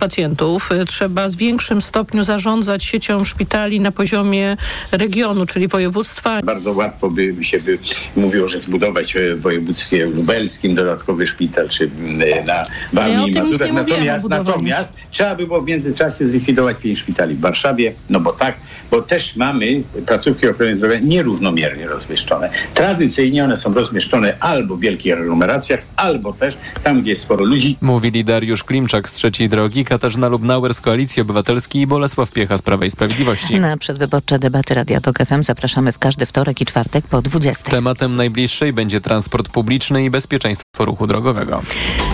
pacjentów. Trzeba w większym stopniu zarządzać siecią szpitali na poziomie regionu, czyli województwa. Bardzo łatwo by się by mówiło, że zbudować w województwie lubelskim dodatkowy szpital, czy na Warmii ja i Mazurach. Natomiast, natomiast trzeba by było w międzyczasie zlikwidować pięć szpitali w Warszawie, no bo tak, bo też mamy placówki ochrony zdrowia nierównomiernie rozmieszczone. Tradycyjnie one są rozmieszczone albo w wielkich aglomeracjach, albo też tam, gdzie jest sporo ludzi. Mówili Dariusz Klimczak z trzeciej drogi, Katarzyna Lubnauer z Koalicji Obywatelskiej i Bolesław Piecha z Prawa i Sprawiedliwości. Na przedwyborcze debaty Radia Tok FM zapraszamy w każdy wtorek i czwartek po 20. Tematem najbliższej będzie transport publiczny i bezpieczeństwo ruchu drogowego.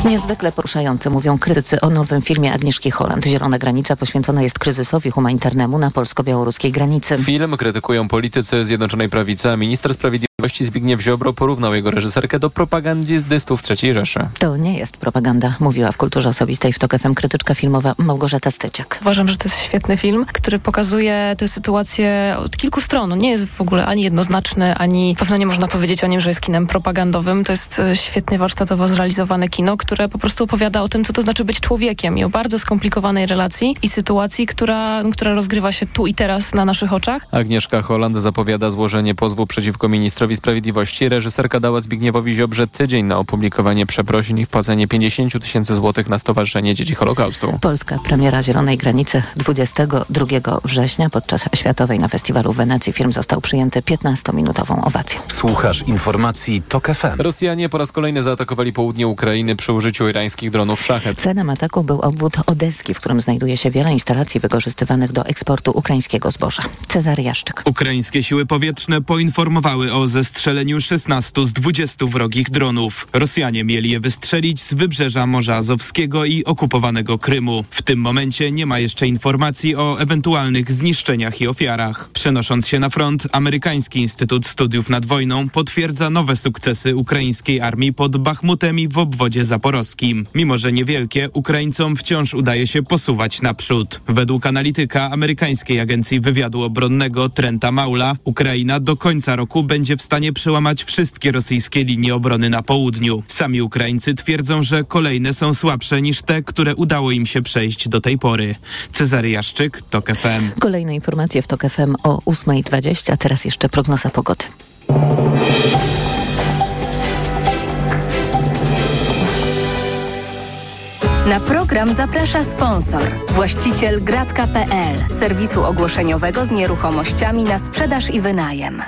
Niezwykle poruszające mówią krytycy o nowym filmie Agnieszki Holland. Zielona granica poświęcona jest kryzysowi humanitarnemu na polsko-białoruskiej granicy. Film krytykują politycy Zjednoczonej Prawicy, a minister sprawiedliwości Zbigniew Ziobro porównał jego reżyserkę do propagandystów III Rzeszy. To nie jest propaganda, mówiła w kulturze osobistej w TOK FM krytyczka filmowa Małgorzata Styciak. Uważam, że to jest świetny film, który pokazuje tę sytuację od kilku stron. Nie jest w ogóle ani jednoznaczny, ani pewno nie można powiedzieć o nim, że jest kinem propagandowym. To jest e, świetnie warsztatowo zrealizowane kino, które po prostu opowiada o tym, co to znaczy być człowiekiem i o bardzo skomplikowanej relacji i sytuacji, która, która rozgrywa się tu i teraz na naszych oczach. Agnieszka Holland zapowiada złożenie pozwu przeciwko ministrowi sprawiedliwości. Reżyserka dała Zbigniewowi Ziobrze tydzień na opublikowanie przeprosin i wpłacenie 50 tysięcy złotych na Stowarzyszenie Dzieci Holokaustu. Polska premiera Zielonej Granicy 22 września podczas Światowej na Festiwalu w Wenecji film został przyjęty 15-minutową owacją. Słuchasz informacji TOK FM. Rosjanie po raz kolejny zaatakowali południe Ukrainy przy użyciu irańskich dronów Szachet. Celem ataku był obwód Odeski, w którym znajduje się wiele instalacji wykorzystywanych do eksportu ukraińskiego zboża. Cezary Jaszczyk. Ukraińskie siły powietrzne poinformowały o zestrzeleniu 16 z 20 wrogich dronów. Rosjanie mieli je wystrzelić z wybrzeża Morza Azowskiego i okupowanego Krymu. W tym momencie nie ma jeszcze informacji o ewentualnych zniszczeniach i ofiarach. Przenosząc się na front, amerykański Instytut Studiów nad Wojną potwierdza nowe sukcesy ukraińskiej armii pod Bachmutem i w obwodzie zaporowskim. Mimo, że niewielkie, Ukraińcom wciąż udaje się posuwać naprzód. Według analityka amerykańskiej agencji wywiadu obronnego Trenta Maula, Ukraina do końca roku będzie w stanie przełamać wszystkie rosyjskie linie obrony na południu. Sami Ukraińcy twierdzą, że kolejne są słabsze niż te, które udało im się przejść do tej pory. Cezary Jaszczyk, TOK FM. Kolejne informacje w TOK FM o 8.20, teraz jeszcze prognoza pogody. Na program zaprasza sponsor, właściciel gratka.pl, serwisu ogłoszeniowego z nieruchomościami na sprzedaż i wynajem.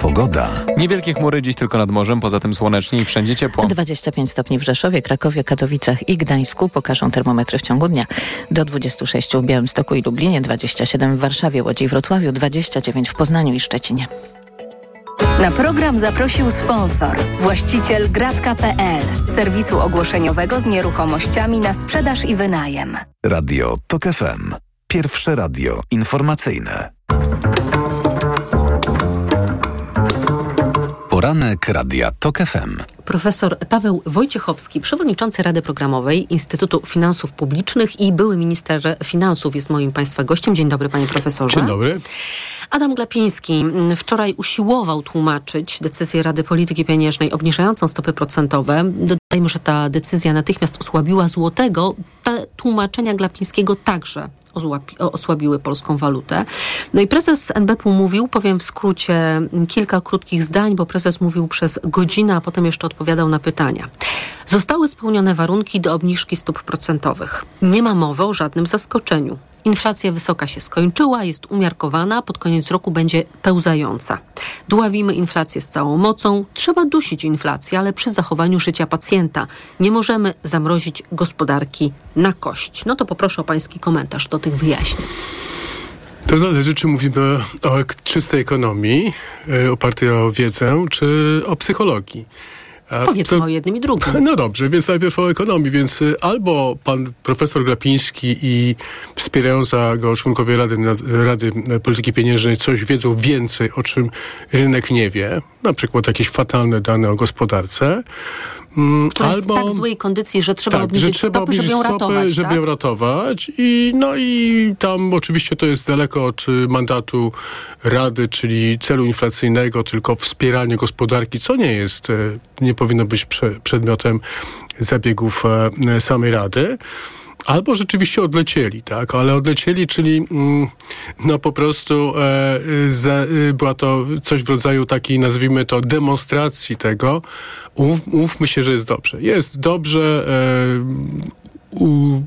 Pogoda. Niewielkie chmury dziś tylko nad morzem, poza tym słonecznie i wszędzie ciepło. 25 stopni w Rzeszowie, Krakowie, Katowicach i Gdańsku pokażą termometry w ciągu dnia. Do 26 w Białymstoku i Lublinie, 27 w Warszawie, Łodzi i Wrocławiu, 29 w Poznaniu i Szczecinie. Na program zaprosił sponsor, właściciel gratka.pl, serwisu ogłoszeniowego z nieruchomościami na sprzedaż i wynajem. Radio TOK FM. Pierwsze radio informacyjne. Poranek Radia TOK FM. Profesor Paweł Wojciechowski, przewodniczący Rady Programowej Instytutu Finansów Publicznych i były minister finansów jest moim Państwa gościem. Dzień dobry panie profesorze. Dzień dobry. Adam Glapiński wczoraj usiłował tłumaczyć decyzję Rady Polityki Pieniężnej obniżającą stopy procentowe. Dodajmy, że ta decyzja natychmiast osłabiła złotego. Te tłumaczenia Glapińskiego także osłabiły polską walutę. No i prezes NBP mówił, powiem w skrócie kilka krótkich zdań, bo prezes mówił przez godzinę, a potem jeszcze odpowiadał na pytania. Zostały spełnione warunki do obniżki stóp procentowych. Nie ma mowy o żadnym zaskoczeniu. Inflacja wysoka się skończyła, jest umiarkowana, pod koniec roku będzie pełzająca. Dławimy inflację z całą mocą. Trzeba dusić inflację, ale przy zachowaniu życia pacjenta. Nie możemy zamrozić gospodarki na kość. No to poproszę o pański komentarz do tych wyjaśnień. To zależy, czy mówimy o czystej ekonomii, y, opartej o wiedzę, czy o psychologii. Powiedzmy to, o jednym i drugim. No dobrze, więc najpierw o ekonomii. Więc y, albo pan profesor Glapiński i wspierająca go członkowie Rady, Rady Polityki Pieniężnej coś wiedzą więcej, o czym rynek nie wie, na przykład jakieś fatalne dane o gospodarce, mm, która albo, jest w tak złej kondycji, że trzeba tak, obniżyć że trzeba stopy, żeby ją stopy, ratować. Żeby tak? ją ratować. I, no i tam oczywiście to jest daleko od mandatu Rady, czyli celu inflacyjnego, tylko wspieranie gospodarki, co nie jest, e, nie powinno być prze, przedmiotem zabiegów e, samej Rady albo rzeczywiście odlecieli, tak, ale odlecieli, czyli mm, no po prostu e, za, e, była to coś w rodzaju takiej, nazwijmy to, demonstracji tego. Mówmy się, że jest dobrze. Jest dobrze, e, u,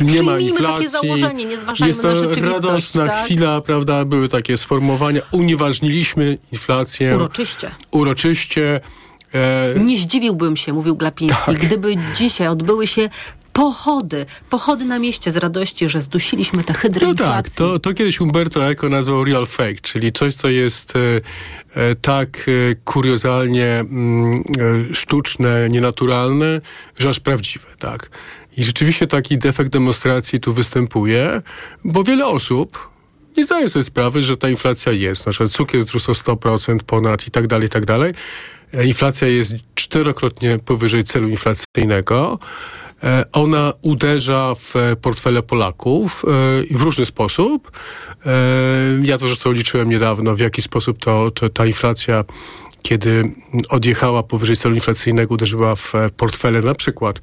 nie ma inflacji. takie założenie, nie zważajmy jest to na rzeczywistość. radosna tak? chwila, prawda, były takie sformułowania. Unieważniliśmy inflację. Uroczyście. Uroczyście. E... Nie zdziwiłbym się, mówił Glapiński, tak. gdyby dzisiaj odbyły się pochody, pochody na mieście z radości, że zdusiliśmy tę hydrę No tak, to, to kiedyś Umberto Eco nazwał real fake, czyli coś, co jest e, e tak e, kuriozalnie mm, e, sztuczne, nienaturalne, że aż prawdziwe, tak. I rzeczywiście taki defekt demonstracji tu występuje, bo wiele osób, nie zdaje sobie sprawy, że ta inflacja jest. Na przykład cukier wzrósł o 100% ponad i tak dalej, i tak dalej. E, inflacja jest czterokrotnie powyżej celu inflacyjnego. E, ona uderza w portfele Polaków e, w różny sposób. Ja to, co liczyłem niedawno, w jaki sposób to, to ta inflacja kiedy odjechała powyżej celu inflacyjnego, uderzyła w portfele na przykład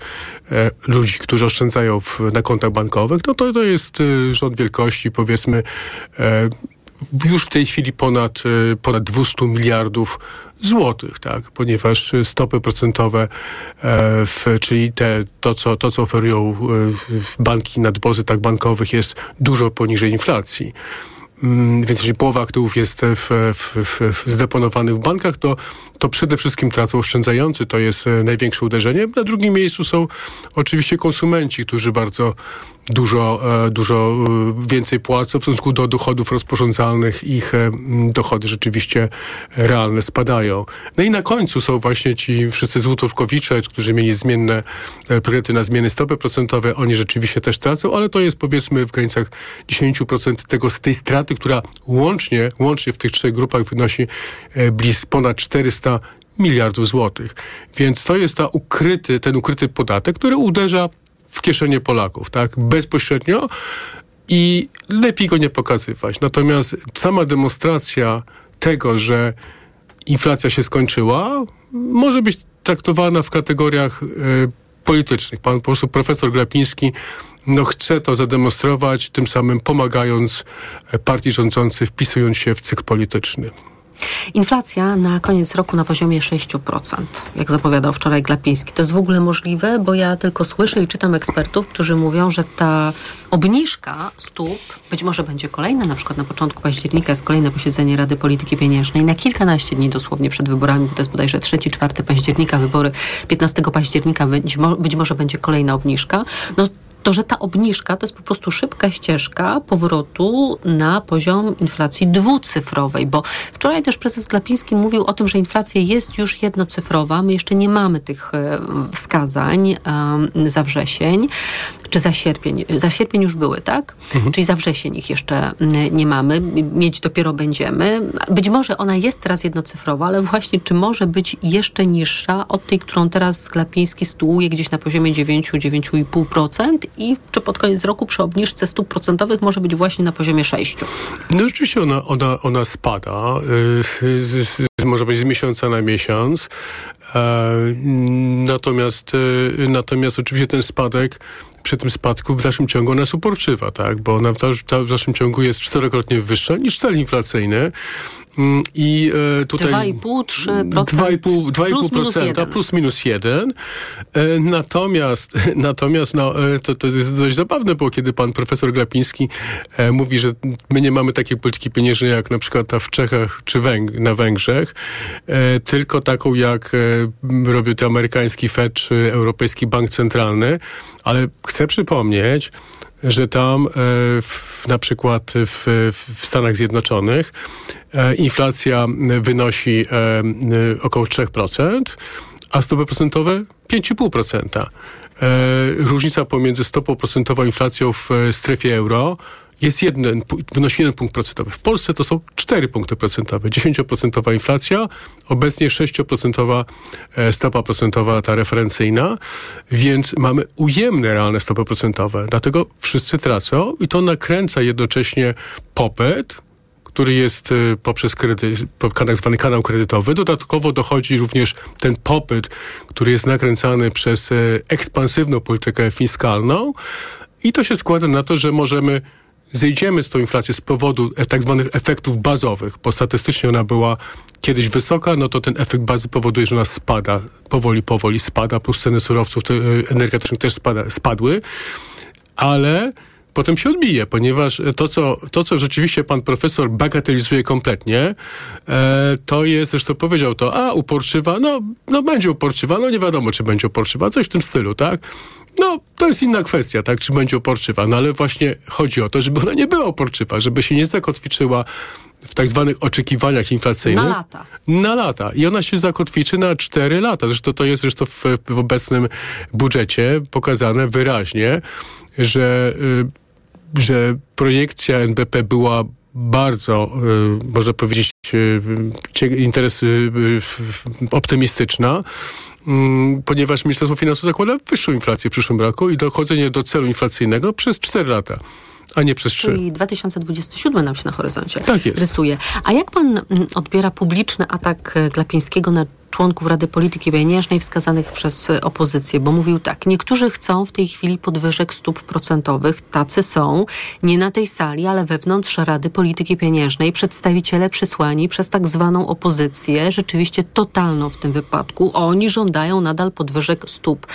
e, ludzi, którzy oszczędzają w, na kontach bankowych, no to to jest e, rząd wielkości powiedzmy e, już w tej chwili ponad, ponad 200 miliardów złotych, tak? ponieważ stopy procentowe, w, czyli te, to, co, to, co oferują banki na depozytach bankowych jest dużo poniżej inflacji. Mm, więc jeśli połowa aktywów jest w, w, w, zdeponowanych w bankach, to, to przede wszystkim tracą oszczędzający. To jest e, największe uderzenie. Na drugim miejscu są oczywiście konsumenci, którzy bardzo dużo, e, dużo e, więcej płacą w stosunku do dochodów rozporządzalnych. Ich dochody rzeczywiście realne spadają. No i na końcu są właśnie ci wszyscy złotówkowicze, którzy mieli zmienne projekty na zmiany stopy procentowe. Oni rzeczywiście też tracą, ale to jest powiedzmy w granicach 10% tego z tej straty, która łącznie, łącznie w tych trzech grupach wynosi blisko ponad 400 miliardów złotych. Więc to jest ta ukryty, ten ukryty podatek, który uderza w kieszenie Polaków, tak? Bezpośrednio i lepiej go nie pokazywać. Natomiast sama demonstracja tego, że inflacja się skończyła, może być traktowana w kategoriach y, politycznych. Pan po prostu profesor Glapiński no, chce to zademonstrować, tym samym pomagając e, partii rządzącej, wpisując się w cykl polityczny. Inflacja na koniec roku na poziomie 6%, jak zapowiadał wczoraj Glapiński. To jest w ogóle możliwe, bo ja tylko słyszę i czytam ekspertów, którzy mówią, że ta obniżka stóp być może będzie kolejna, na przykład na początku października jest kolejne posiedzenie Rady Polityki Pieniężnej, na kilkanaście dni dosłownie przed wyborami, bo to jest bodajże 3-4 października, wybory 15 października, być, być może będzie kolejna obniżka. No to, że ta obniżka to jest po prostu szybka ścieżka powrotu na poziom inflacji dwucyfrowej, bo wczoraj też prezes Glapiński mówił o tym, że inflacja jest już jednocyfrowa. My jeszcze nie mamy tych e, wskazań um, za wrzesień czy za sierpień. Za sierpień już były, tak? Mhm. Czyli za wrzesień ich jeszcze nie mamy. Mieć dopiero będziemy. Być może ona jest teraz jednocyfrowa, ale właśnie czy może być jeszcze niższa od tej, którą teraz Glapiński stułuje gdzieś na poziomie 9-9,5% i czy pod koniec roku przy obniżce stóp procentowych może być właśnie na poziomie 6? No rzeczywiście ona, ona, ona spada. Z, może być z miesiąca na miesiąc. E, natomiast, e, natomiast oczywiście ten spadek przy tym spadku w dalszym ciągu nas uporczywa, tak? bo ona w, w dalszym ciągu jest czterokrotnie wyższa niż cel inflacyjny. Mm, I e, tutaj 2,5-3%. 2,5% plus minus 1. E, natomiast, natomiast no, e, to, to jest dość zabawne, bo kiedy pan profesor Glapiński mówi, że my nie mamy takiej polityki pieniężnej jak na przykład ta w Czechach czy Węg na Węgrzech, tylko taką jak e, robi to amerykański Fed czy Europejski Bank Centralny, ale chcę przypomnieć, że tam e, w, na przykład w, w Stanach Zjednoczonych e, inflacja wynosi e, około 3%, a stopy procentowe 5,5%. Różnica pomiędzy stopą procentową inflacją w strefie euro jest jeden, wynosi jeden punkt procentowy. W Polsce to są cztery punkty procentowe. 10% inflacja, obecnie 6% e, stopa procentowa ta referencyjna, więc mamy ujemne realne stopy procentowe. Dlatego wszyscy tracą i to nakręca jednocześnie popyt, który jest y, poprzez kredyt, tak zwany kanał kredytowy. Dodatkowo dochodzi również ten popyt, który jest nakręcany przez y, ekspansywną politykę fiskalną i to się składa na to, że możemy zejdziemy z tą inflacją z powodu e, tak zwanych efektów bazowych, bo statystycznie ona była kiedyś wysoka, no to ten efekt bazy powoduje, że ona spada, powoli, powoli spada, plus ceny surowców y, energetycznych też spada, spadły, ale potem się odbije, ponieważ to co, to, co rzeczywiście pan profesor bagatelizuje kompletnie, e, to jest, zresztą powiedział to, a uporczywa, no, no będzie uporczywa, no nie wiadomo, czy będzie uporczywa, coś w tym stylu, tak? No, to jest inna kwestia, tak, czy będzie uporczywa, no ale właśnie chodzi o to, żeby ona nie była uporczywa, żeby się nie zakotwiczyła w tak zwanych oczekiwaniach inflacyjnych. Na lata. Na lata. I ona się zakotwiczy na 4 lata. Zresztą to jest zresztą w, w obecnym budżecie pokazane wyraźnie, że y, że projekcja NBP była bardzo, y, można powiedzieć, y, interes, y, optymistyczna, mm, ponieważ Ministerstwo Finansów zakłada wyższą inflację w przyszłym roku i dochodzenie do celu inflacyjnego przez 4 lata a nie przez trzy. Czyli 2027 nam się na horyzoncie tak jest. rysuje. A jak pan mm, odbiera publiczny atak Glapińskiego na członków Rady Polityki Pieniężnej wskazanych przez opozycję, bo mówił tak, niektórzy chcą w tej chwili podwyżek stóp procentowych, tacy są, nie na tej sali, ale wewnątrz Rady Polityki Pieniężnej, przedstawiciele przysłani przez tak zwaną opozycję, rzeczywiście totalną w tym wypadku, oni żądają nadal podwyżek stóp.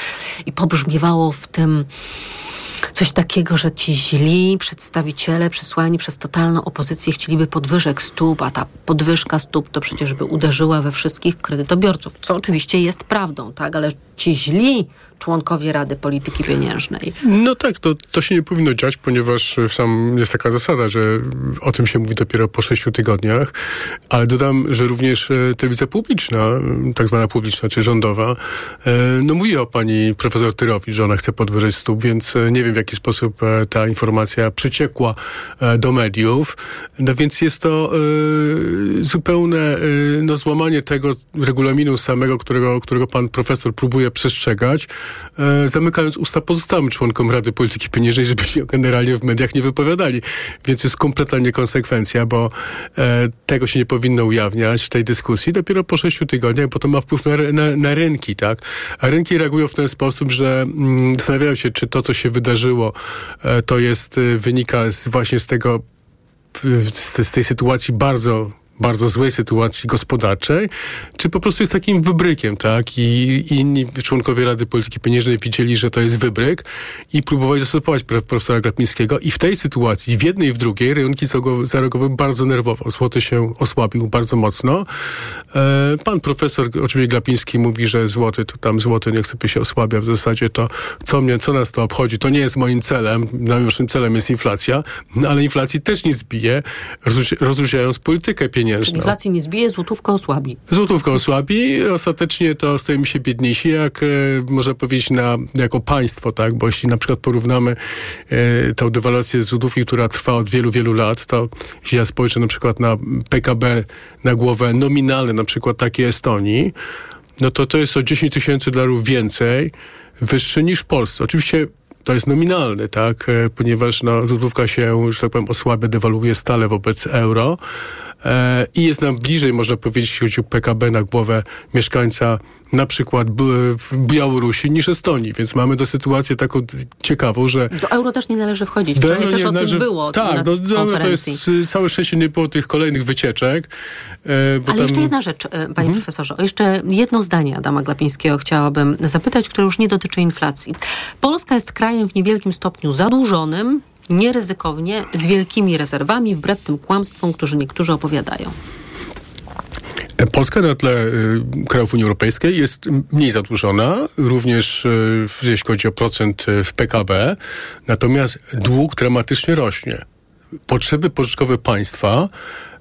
I pobrzmiewało w tym coś takiego, że ci źli przedstawiciele przysłani przez totalną opozycję chcieliby podwyżek stóp, a ta podwyżka stóp to przecież by uderzyła we wszystkich kredytobiorców, co oczywiście jest prawdą, tak, ale ci źli członkowie Rady Polityki Pieniężnej. No tak, to, to się nie powinno dziać, ponieważ sam jest taka zasada, że o tym się mówi dopiero po sześciu tygodniach, ale dodam, że również e, telewizja publiczna, tak zwana publiczna czy rządowa, e, no mówi o pani profesor Tyrowi, że ona chce podwyżej stóp, więc e, nie wiem w jaki sposób ta informacja przeciekła do mediów, no więc jest to zupełne no, złamanie tego regulaminu samego, którego, którego pan profesor próbuje przestrzegać, e, zamykając usta pozostałym członkom Rady Polityki Pieniężnej, żeby się generalnie w mediach nie wypowiadali. Więc jest kompletna niekonsekwencja, bo e, tego się nie powinno ujawniać w tej dyskusji. Dopiero po sześciu tygodniach, bo to ma wpływ na, na, na rynki, tak? A rynki reagują w ten sposób, że mm, zastanawiają się, czy to, co się wydarzyło, e, to jest, e, wynika z, właśnie z tego, z tej sytuacji bardzo bardzo złej sytuacji gospodarczej, czy po prostu jest takim wybrykiem, tak? I inni członkowie Rady Polityki Pieniężnej widzieli, że to jest wybryk i próbowali zastopować profesora Glapińskiego i w tej sytuacji, w jednej i w drugiej, rynki zareagowały bardzo nerwowo. Złoty się osłabił bardzo mocno. E, pan profesor, oczywiście Glapiński mówi, że złoty, to tam złoty niech sobie się osłabia. W zasadzie to, co mnie, co nas to obchodzi, to nie jest moim celem. Naszym celem jest inflacja, no, ale inflacji też nie zbije, rozróżniając politykę pieniężną pieniężną. Czyli inflacji nie zbije, złotówka osłabi. Złotówka osłabi, ostatecznie to stajemy się biedniejsi, jak e, można powiedzieć, na, jako państwo, tak? Bo jeśli na przykład porównamy e, tą dewaluację złotówki, która trwa od wielu, wielu lat, to jeśli ja spojrzę na przykład na PKB na głowę nominalne, na przykład takiej Estonii, no to to jest o 10 tysięcy dolarów więcej, wyższy niż w Polsce. Oczywiście to jest nominalny, tak, e, ponieważ no, złotówka się, że tak powiem, osłabia, dewaluuje stale wobec euro i jest nam bliżej, można powiedzieć, jeśli chodzi o PKB na głowę mieszkańca na przykład w Białorusi niż Estonii, więc mamy do sytuację taką ciekawą, że... Do euro też nie należy wchodzić. Do euro też nie o należy... tym było Tak, do, do euro to jest całe szczęście nie było tych kolejnych wycieczek. E, Ale tam... jeszcze jedna rzecz, e, panie mhm. profesorze. O jeszcze jedno zdanie Adama Glapińskiego chciałabym zapytać, które już nie dotyczy inflacji. Polska jest krajem w niewielkim stopniu zadłużonym, nieryzykownie, z wielkimi rezerwami, wbrew tym kłamstwom, którzy niektórzy opowiadają. Polska na tle y, krajów Unii Europejskiej jest mniej zadłużona, również y, jeśli chodzi o procent y, w PKB, natomiast dług dramatycznie rośnie. Potrzeby pożyczkowe państwa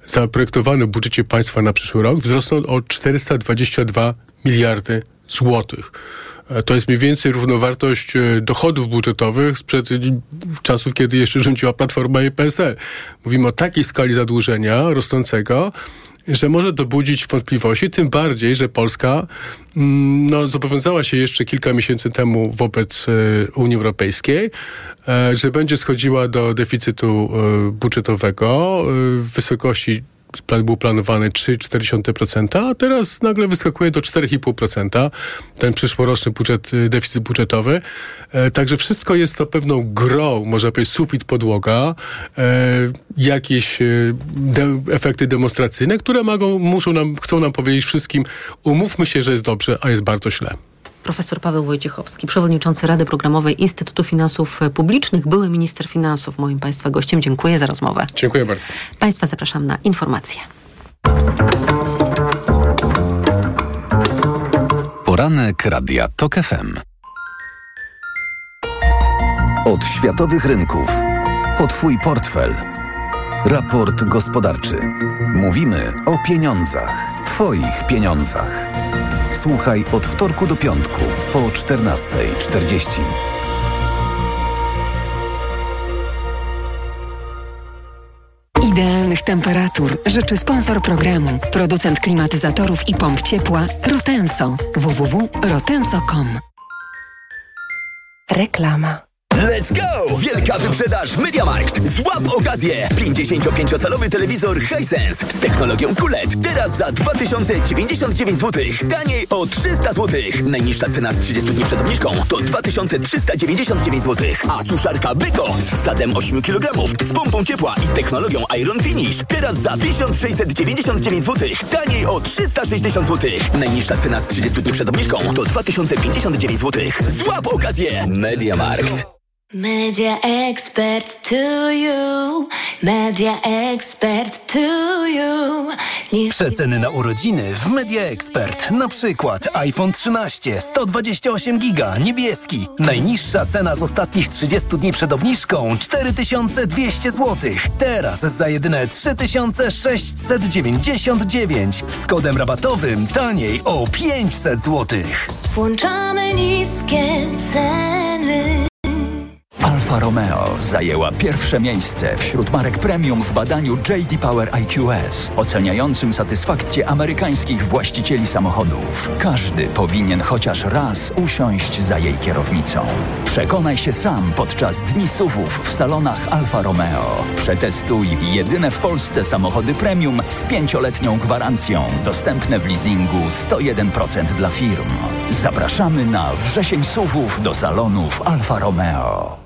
zaprojektowane w budżecie państwa na przyszły rok wzrosną o 422 miliardy złotych. E, to jest mniej więcej równowartość e, dochodów budżetowych sprzed czasów, kiedy jeszcze rządziła Platforma i PSL. Mówimy o takiej skali zadłużenia rosnącego, że może to budzić wątpliwości, tym bardziej, że Polska mm, no, zobowiązała się jeszcze kilka miesięcy temu wobec e, Unii Europejskiej, e, że będzie schodziła do deficytu e, budżetowego w wysokości plan był planowany 3,4%, a teraz nagle wyskakuje do 4,5% ten przyszłoroczny budżet, y, deficyt budżetowy. E, także wszystko jest to pewną grą, można powiedzieć sufit, podłoga, e, jakieś e, de efekty demonstracyjne, które mogą, muszą nam, chcą nam powiedzieć wszystkim, umówmy się, że jest dobrze, a jest bardzo źle. Profesor Paweł Wojciechowski, przewodniczący Rady Programowej Instytutu Finansów Publicznych, były minister finansów, moim Państwa gościem. Dziękuję za rozmowę. Dziękuję bardzo. Państwa zapraszam na informacje. Poranek Radia TOK FM. Od światowych rynków po Twój portfel. Raport gospodarczy. Mówimy o pieniądzach. Twoich pieniądzach. Słuchaj od wtorku do piątku po 14.40. Idealnych temperatur życzy sponsor programu, producent klimatyzatorów i pomp ciepła Rotenso. www.rotenso.com Reklama. Let's go! Wielka wyprzedaż MediaMarkt. Złap okazję! 55-calowy telewizor Hisense z technologią QLED. Teraz za 2099 zł. Taniej o 300 zł. Najniższa cena z 30 dni przed obniżką to 2399 zł. A suszarka Beko z wsadem 8 kg z pompą ciepła i technologią Iron Finish. Teraz za 1699 zł. Taniej o 360 zł. Najniższa cena z 30 dni przed obniżką to 2059 zł. Złap okazję! MediaMarkt. Media expert to you. Media expert to you. Przeceny na urodziny w Media Expert. Na przykład iPhone 13 128 giga niebieski. Najniższa cena z ostatnich 30 dni przed obniżką 4200 zł. Teraz za jedyne 3699 z kodem rabatowym taniej o 500 zł. Włączamy niskie ceny. Alfa Romeo zajęła pierwsze miejsce wśród marek premium w badaniu JD Power IQS, oceniającym satysfakcję amerykańskich właścicieli samochodów. Każdy powinien chociaż raz usiąść za jej kierownicą. Przekonaj się sam podczas dni SUVów w salonach Alfa Romeo. Przetestuj jedyne w Polsce samochody premium z pięcioletnią gwarancją, dostępne w leasingu 101% dla firm. Zapraszamy na wrzesień SUVów do salonów Alfa Romeo.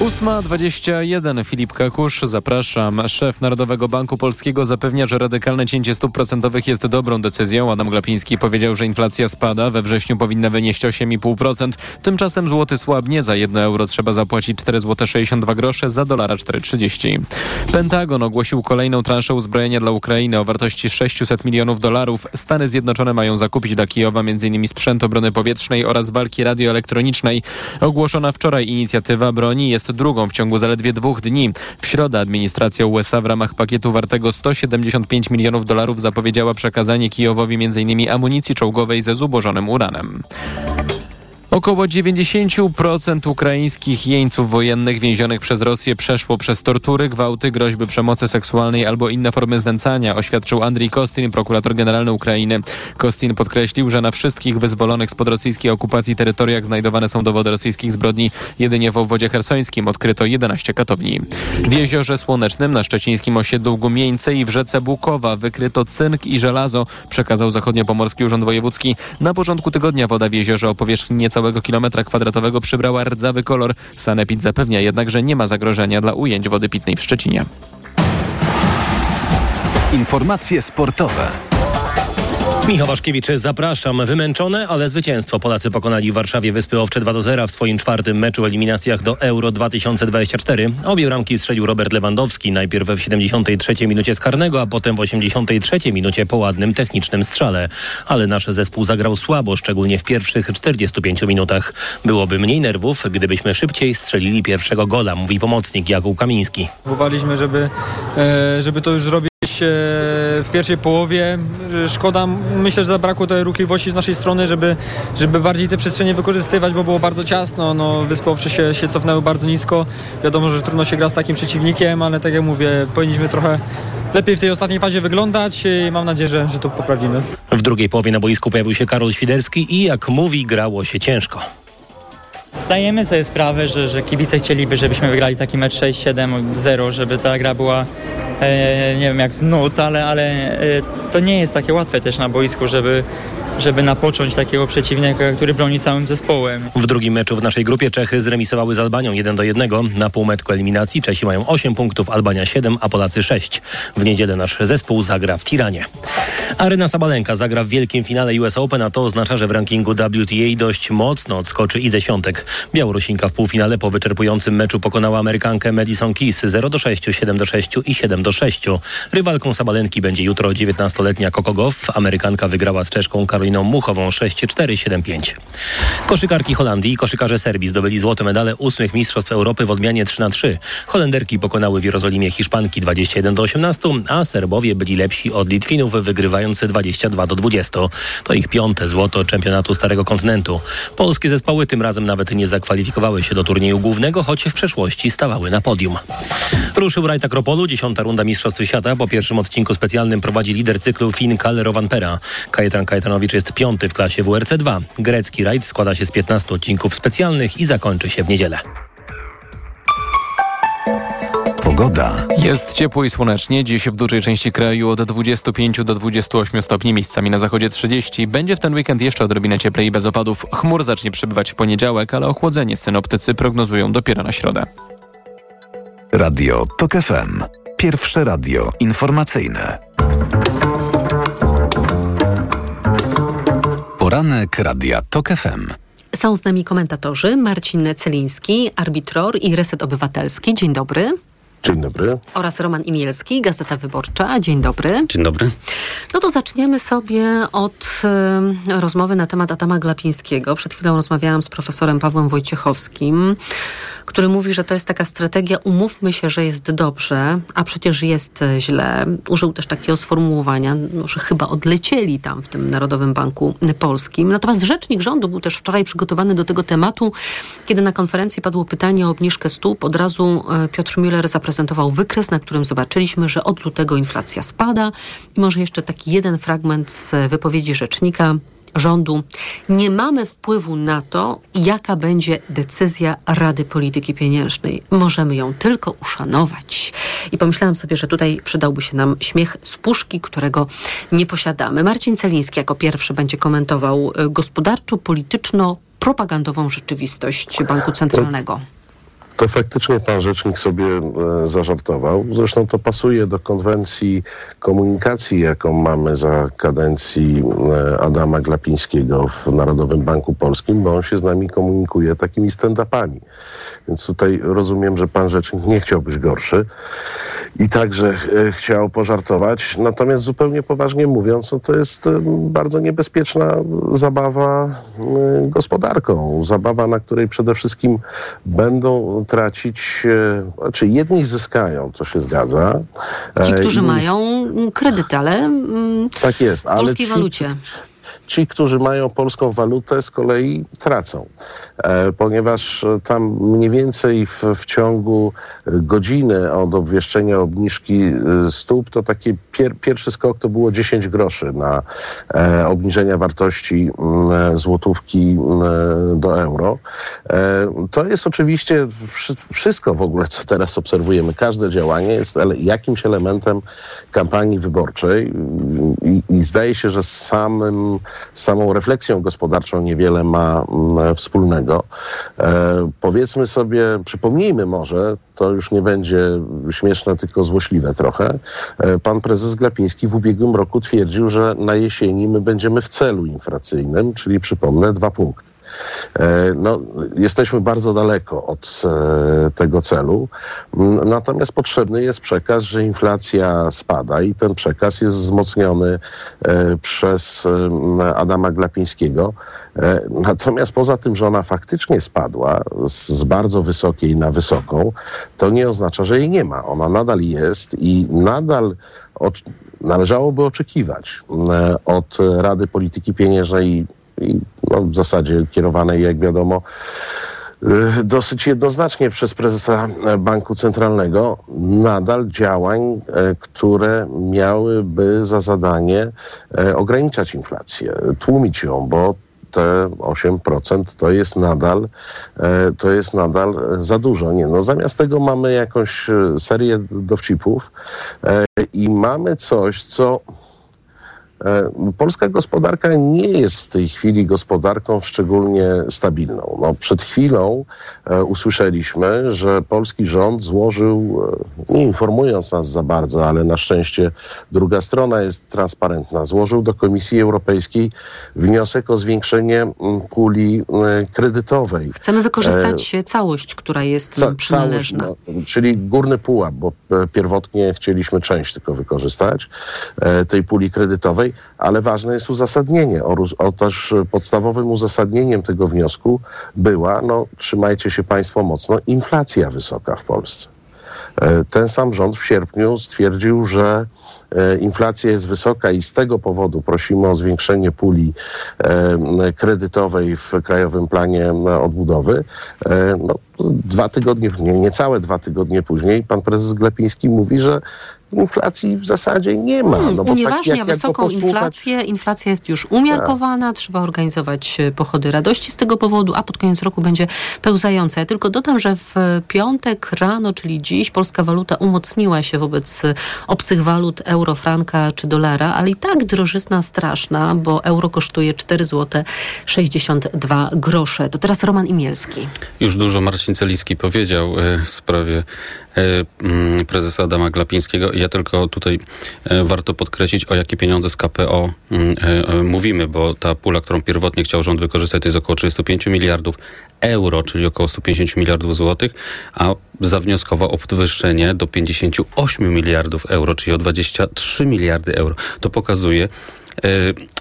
8.21 Filip Kakusz, zapraszam. Szef Narodowego Banku Polskiego zapewnia, że radykalne cięcie stóp procentowych jest dobrą decyzją. Adam Glapiński powiedział, że inflacja spada. We wrześniu powinna wynieść 8,5%. Tymczasem złoty słabnie. Za 1 euro trzeba zapłacić 4 zł 62 grosze, za dolara 4,30. Pentagon ogłosił kolejną transzę uzbrojenia dla Ukrainy o wartości 600 milionów dolarów. Stany Zjednoczone mają zakupić dla Kijowa m.in. sprzęt obrony powietrznej oraz walki radioelektronicznej. Ogłoszona wczoraj inicjatywa broni jest drugą w ciągu zaledwie dwóch dni. W środę administracja USA w ramach pakietu wartego 175 milionów dolarów zapowiedziała przekazanie Kijowowi m.in. amunicji czołgowej ze zubożonym uranem. Około 90% ukraińskich jeńców wojennych więzionych przez Rosję przeszło przez tortury, gwałty, groźby przemocy seksualnej albo inne formy znęcania, oświadczył Andrii Kostin, prokurator generalny Ukrainy. Kostin podkreślił, że na wszystkich wyzwolonych spod rosyjskiej okupacji terytoriach znajdowane są dowody rosyjskich zbrodni. Jedynie w obwodzie hersońskim odkryto 11 katowni. W Jeziorze Słonecznym na szczecińskim osiedlu Gumieńce i w rzece Bukowa wykryto cynk i żelazo, przekazał Zachodniopomorski Urząd Wojewódzki. Na początku tygodnia woda w jeziorze o powierzchni nieco całego kilometra kwadratowego przybrała rdzawy kolor. Sanepid zapewnia jednak, że nie ma zagrożenia dla ujęć wody pitnej w Szczecinie. Informacje sportowe. Michał Waszkiewicz, zapraszam. Wymęczone, ale zwycięstwo. Polacy pokonali w Warszawie Wyspy Owcze 2 do 0 w swoim czwartym meczu eliminacjach do Euro 2024. Obie bramki strzelił Robert Lewandowski, najpierw w 73 minucie z karnego, a potem w 83 minucie po ładnym technicznym strzale. Ale nasz zespół zagrał słabo, szczególnie w pierwszych 45 minutach. Byłoby mniej nerwów, gdybyśmy szybciej strzelili pierwszego gola, mówi pomocnik Jakub Kamiński. Próbowaliśmy, żeby, e, żeby to już zrobić w pierwszej połowie. Szkoda, myślę, że zabrakło tej ruchliwości z naszej strony, żeby, żeby bardziej te przestrzenie wykorzystywać, bo było bardzo ciasno. No, Wyspy Owcze się, się cofnęły bardzo nisko. Wiadomo, że trudno się gra z takim przeciwnikiem, ale tak jak mówię, powinniśmy trochę lepiej w tej ostatniej fazie wyglądać i mam nadzieję, że, że to poprawimy. W drugiej połowie na boisku pojawił się Karol Świderski i jak mówi, grało się ciężko. Zdajemy sobie sprawę, że, że kibice chcieliby, żebyśmy wygrali taki mecz 6-7-0, żeby ta gra była e, nie wiem jak z nut, ale, ale e, to nie jest takie łatwe też na boisku, żeby, żeby napocząć takiego przeciwnika, który broni całym zespołem. W drugim meczu w naszej grupie Czechy zremisowały z Albanią 1 do 1. Na półmetku eliminacji Czesi mają 8 punktów, Albania 7, a Polacy 6. W niedzielę nasz zespół zagra w Tiranie. Aryna Sabalenka zagra w wielkim finale US Open, a to oznacza, że w rankingu WTA dość mocno odskoczy Ize Świątek. Białorusinka w półfinale po wyczerpującym meczu pokonała Amerykankę Madison Keys 0 do 6, 7 do 6 i 7 do 6. Rywalką Sabalenki będzie jutro 19-letnia Coco Gauff. Amerykanka wygrała z Czeszką Karoliną Muchową 6-4, 7-5. Koszykarki Holandii i koszykarze Serbii zdobyli złote medale ósmych Mistrzostw Europy w odmianie 3 na 3. Holenderki pokonały w Jerozolimie Hiszpanki 21 do 18, a Serbowie byli lepsi od Litwinów, wygrywający 22 do 20. To ich piąte złoto czempionatu Starego Kontynentu. Polskie zespoły tym razem nawet nie zakwalifikowały się do turnieju głównego, choć w przeszłości stawały na podium. Ruszył rajd Akropolu, dziesiąta runda Mistrzostw Świata. Po pierwszym odcinku specjalnym prowadzi lider cyklu Finn Kalle Rovanpera. Kajetan Kajetanowicz jest piąty w klasie WRC 2. Grecki rajd składa się z 15 odcinków specjalnych i zakończy się w niedzielę. Pogoda. Jest ciepło i słonecznie. Dziś w dużej części kraju od 25 do 28 stopni, miejscami na zachodzie 30. Będzie w ten weekend jeszcze odrobinę cieplej i bez opadów. Chmur zacznie przybywać w poniedziałek, ale ochłodzenie synoptycy prognozują dopiero na środę. Radio TOK FM. Pierwsze radio informacyjne. Poranek Radia TOK FM. Są z nami komentatorzy Marcin Celiński, arbitror i Reset Obywatelski. Dzień dobry. Dzień dobry. Oraz Roman Imielski, Gazeta Wyborcza. Dzień dobry. Dzień dobry. No to zaczniemy sobie od y, rozmowy na temat Adama Glapińskiego. Przed chwilą rozmawiałam z profesorem Pawłem Wojciechowskim, który mówi, że to jest taka strategia umówmy się, że jest dobrze, a przecież jest źle. Użył też takiego sformułowania, no, że chyba odlecieli tam w tym Narodowym Banku Polskim. Natomiast rzecznik rządu był też wczoraj przygotowany do tego tematu, kiedy na konferencji padło pytanie o obniżkę stóp. Od razu y, Piotr Müller zaprezentował wykres, na którym zobaczyliśmy, że od lutego inflacja spada. I może jeszcze taki jeden fragment z wypowiedzi rzecznika rządu. Nie mamy wpływu na to, jaka będzie decyzja Rady Polityki Pieniężnej. Możemy ją tylko uszanować. I pomyślałam sobie, że tutaj przydałby się nam śmiech z puszki, którego nie posiadamy. Marcin Celiński jako pierwszy będzie komentował y, gospodarczo-polityczno-propagandową rzeczywistość Banku Centralnego. To faktycznie pan rzecznik sobie e, zażartował. Zresztą to pasuje do konwencji komunikacji, jaką mamy za kadencji e, Adama Glapińskiego w Narodowym Banku Polskim, bo on się z nami komunikuje takimi stand-upami. Więc tutaj rozumiem, że pan rzecznik nie chciał być gorszy i także e, chciał pożartować. Natomiast zupełnie poważnie mówiąc, no to jest bardzo niebezpieczna zabawa e, gospodarką. Zabawa, na której przede wszystkim będą tracić, e, znaczy jedni zyskają, to się zgadza. Ci, którzy inni- mają kredyty, ale mm, Tak jest, w ale polskiej ci, walucie. Ci, którzy mają polską walutę, z kolei tracą, e, ponieważ e, tam mniej więcej w, w ciągu godziny od obwieszczenia obniżki e, stóp, to taki pier, pierwszy skok to było 10 groszy na obniżenia wartości mm, złotówki mm, do euro. To jest oczywiście wszy, wszystko w ogóle, co teraz obserwujemy. Każde działanie jest jakimś elementem kampanii wyborczej i, i zdaje się, że samym z samą refleksją gospodarczą niewiele ma mm, wspólnego. E, powiedzmy sobie, przypomnijmy może, to już nie będzie śmieszne, tylko złośliwe trochę. E, pan prezes Glapiński w ubiegłym roku twierdził, że na jesieni my będziemy w celu inflacyjnym, czyli przypomnę, dwa punkty. E, No, jesteśmy bardzo daleko od e, tego celu. Mm, Natomiast potrzebny jest przekaz, że inflacja spada i ten przekaz jest wzmocniony e, przez Adama Glapińskiego. Natomiast poza tym, że ona faktycznie spadła z, bardzo wysokiej na wysoką, to nie oznacza, że jej nie ma. Ona nadal jest i nadal należałoby oczekiwać od Rady Polityki Pieniężnej i no, w zasadzie kierowanej, jak wiadomo, y, dosyć jednoznacznie przez prezesa Banku Centralnego nadal działań, e, które miałyby za zadanie e, ograniczać inflację, tłumić ją, bo te 8% to jest nadal to jest nadal za dużo. Nie, no zamiast tego mamy jakąś serię dowcipów i mamy coś, co Polska gospodarka nie jest w tej chwili gospodarką szczególnie stabilną. No, przed chwilą e, usłyszeliśmy, że polski rząd złożył, e, nie informując nas za bardzo, ale na szczęście druga strona jest transparentna, złożył do Komisji Europejskiej wniosek o zwiększenie puli e, kredytowej. Chcemy E, wykorzystać całość, która jest Ca- nam przynależna. całość, no, czyli górny pułap, bo e, pierwotnie chcieliśmy część tylko wykorzystać e, tej puli kredytowej, ale ważne jest uzasadnienie. Otóż, e, podstawowym uzasadnieniem tego wniosku była, no trzymajcie się Państwo mocno, inflacja wysoka w Polsce. E, Ten sam rząd w sierpniu stwierdził, że e, inflacja jest wysoka i z tego powodu prosimy o zwiększenie puli kredytowej w Krajowym Planie Odbudowy. No, dwa tygodnie, nie, niecałe dwa tygodnie później pan prezes Glepiński mówi, że inflacji w zasadzie nie ma. No, bo tak Unieważnia jak- jak go wysoką posłuchać- inflację. Inflacja jest już umiarkowana, trzeba organizować e, pochody radości z tego powodu, a pod koniec roku będzie pełzająca. Ja tylko dodam, że w piątek rano, czyli dziś, polska waluta umocniła się wobec e, obcych walut euro, franka czy dolara, ale i tak drożyzna straszna, bo euro kosztuje 4 zł 62 grosze. To teraz Roman Imielski. Już dużo Marcin Celiski powiedział e, w sprawie mm, prezesa Adama Glapińskiego. Ja tylko tutaj e, warto podkreślić, o jakie pieniądze z KPO mm, e, e, mówimy, bo ta pula, którą pierwotnie chciał rząd wykorzystać, to jest około 35 miliardów euro, czyli około 150 miliardów złotych, a zawnioskował o podwyższenie do 58 miliardów euro, czyli o 23 miliardy euro. To pokazuje,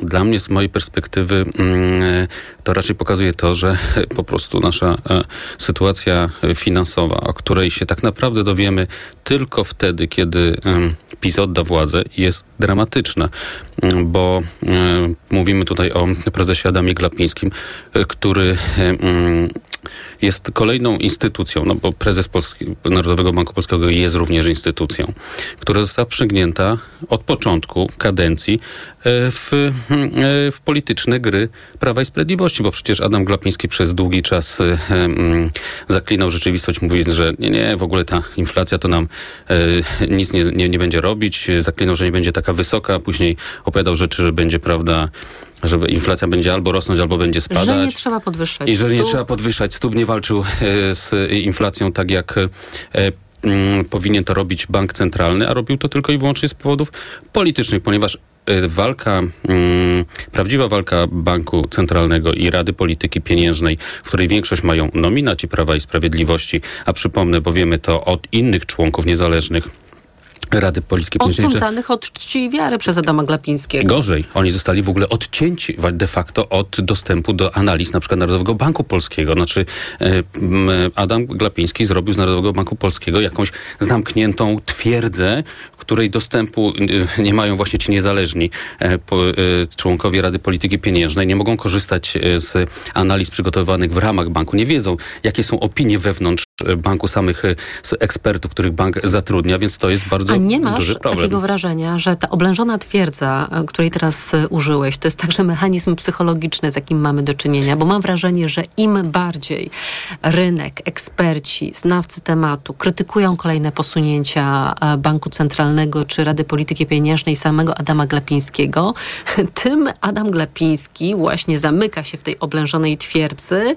Dla mnie, z mojej perspektywy, mm, e, to raczej pokazuje to, że e, po prostu nasza e, sytuacja e, finansowa, o której się tak naprawdę dowiemy tylko wtedy, kiedy PiS odda władzę, jest dramatyczna, Mm, bo e, mówimy tutaj o prezesie Adamie Glapińskim, e, który e, mm, jest kolejną instytucją, no bo prezes Polski, Narodowego Banku Polskiego jest również instytucją, która została przygnięta od początku kadencji e, w, e, w polityczne gry Prawa i Sprawiedliwości, bo przecież Adam Glapiński przez długi czas e, mm, zaklinał rzeczywistość, mówiąc, że nie, nie, w ogóle ta inflacja to nam nic nie, nie, nie będzie robić, zaklinał, że nie będzie taka wysoka, później opowiadał rzeczy, że będzie, prawda, że inflacja będzie albo rosnąć, albo będzie spadać. Że nie trzeba podwyższać I że nie trzeba podwyższać stóp, nie walczył e, z inflacją tak jak e, mm, powinien to robić bank centralny, a robił to tylko i wyłącznie z powodów politycznych, ponieważ e, walka, mm, prawdziwa walka Banku Centralnego i Rady Polityki Pieniężnej, w której większość mają nominaci Prawa i Sprawiedliwości, a przypomnę, bo wiemy to od innych członków niezależnych Rady Polityki Pieniężnej, Odsądzanych od czci i wiary przez Adama Glapińskiego. Gorzej, oni zostali w ogóle odcięci de facto od dostępu do analiz na przykład Narodowego Banku Polskiego. Znaczy Adam Glapiński zrobił z Narodowego Banku Polskiego jakąś zamkniętą twierdzę, której dostępu nie mają właśnie ci niezależni e, e, członkowie Rady Polityki Pieniężnej. Nie mogą korzystać e, z analiz przygotowywanych w ramach banku. Nie wiedzą, jakie są opinie wewnątrz banku samych s- ekspertów, których bank zatrudnia, więc to jest bardzo A nie masz duży problem. takiego wrażenia, że ta oblężona twierdza, e, której teraz e, użyłeś, to jest także mechanizm psychologiczny, z jakim mamy do czynienia? Bo mam wrażenie, że im bardziej rynek, eksperci, znawcy tematu krytykują kolejne posunięcia Banku Centralnego czy Rady Polityki Pieniężnej samego Adama Glapińskiego, tym Adam Glapiński właśnie zamyka się w tej oblężonej twierdzy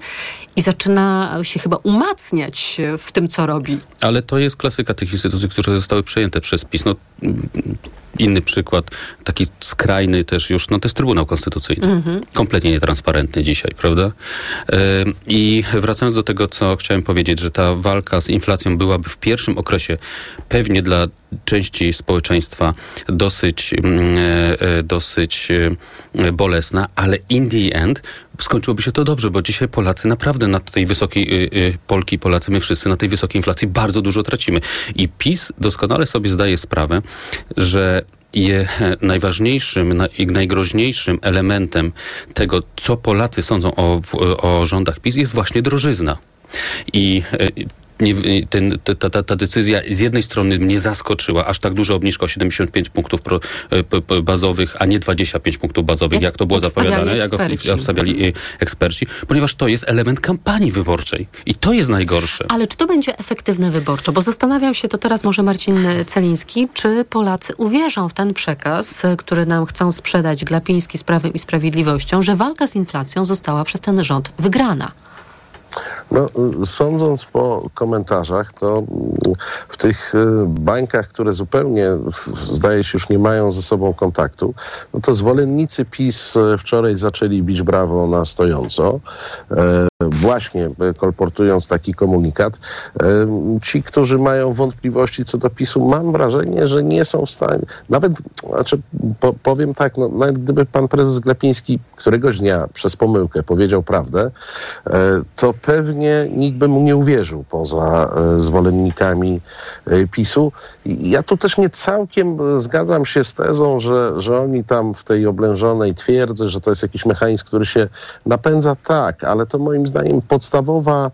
i zaczyna się chyba umacniać w tym, co robi. Ale to jest klasyka tych instytucji, które zostały przejęte przez PiS. No, inny przykład, taki skrajny też już, no to jest Trybunał Konstytucyjny. Mhm. Kompletnie nietransparentny dzisiaj, prawda? Ym, I wracając do tego, co chciałem powiedzieć, że ta walka z inflacją byłaby w pierwszym okresie pewnie dla części społeczeństwa dosyć, mm, e, e, dosyć e, bolesna, ale in the end skończyłoby się to dobrze, bo dzisiaj Polacy naprawdę na tej wysokiej, y, y, Polki, Polacy, my wszyscy na tej wysokiej inflacji bardzo dużo tracimy. I PiS doskonale sobie zdaje sprawę, że je najważniejszym na- i najgroźniejszym elementem tego, co Polacy sądzą o, o rządach PiS, jest właśnie drożyzna. I y, nie, ten, ta, ta, ta decyzja z jednej strony mnie zaskoczyła, aż tak duża obniżka o 75 punktów pro, e, p, p, bazowych, a nie 25 punktów bazowych, jak, Jak to było zapowiadane, jak eksperci. obs- obstawiali e, eksperci, ponieważ to jest element kampanii wyborczej. I to jest najgorsze. Ale czy to będzie efektywne wyborczo? Bo zastanawiam się, to teraz może Marcin Celiński, czy Polacy uwierzą w ten przekaz, y, który nam chcą sprzedać Glapiński z Prawem i Sprawiedliwością, że walka z inflacją została przez ten rząd wygrana. No, y, sądząc po komentarzach, to mm, w tych y, bańkach, które zupełnie zdaje się już nie mają ze sobą kontaktu, no to zwolennicy PiS y, wczoraj zaczęli bić brawo na stojąco, e, właśnie e, kolportując taki komunikat. E, Ci, którzy mają wątpliwości co do PiSu, mam wrażenie, że nie są w stanie, nawet, znaczy po, powiem tak, no, nawet gdyby pan prezes Glapiński któregoś dnia przez pomyłkę powiedział prawdę, e, to pewnie nikt by mu nie uwierzył poza e, zwolennikami e, PiSu. Ja tu też nie całkiem e, zgadzam się z tezą, że, że oni tam w tej oblężonej twierdzy, że to jest jakiś mechanizm, który się napędza. Tak, ale to moim zdaniem podstawowa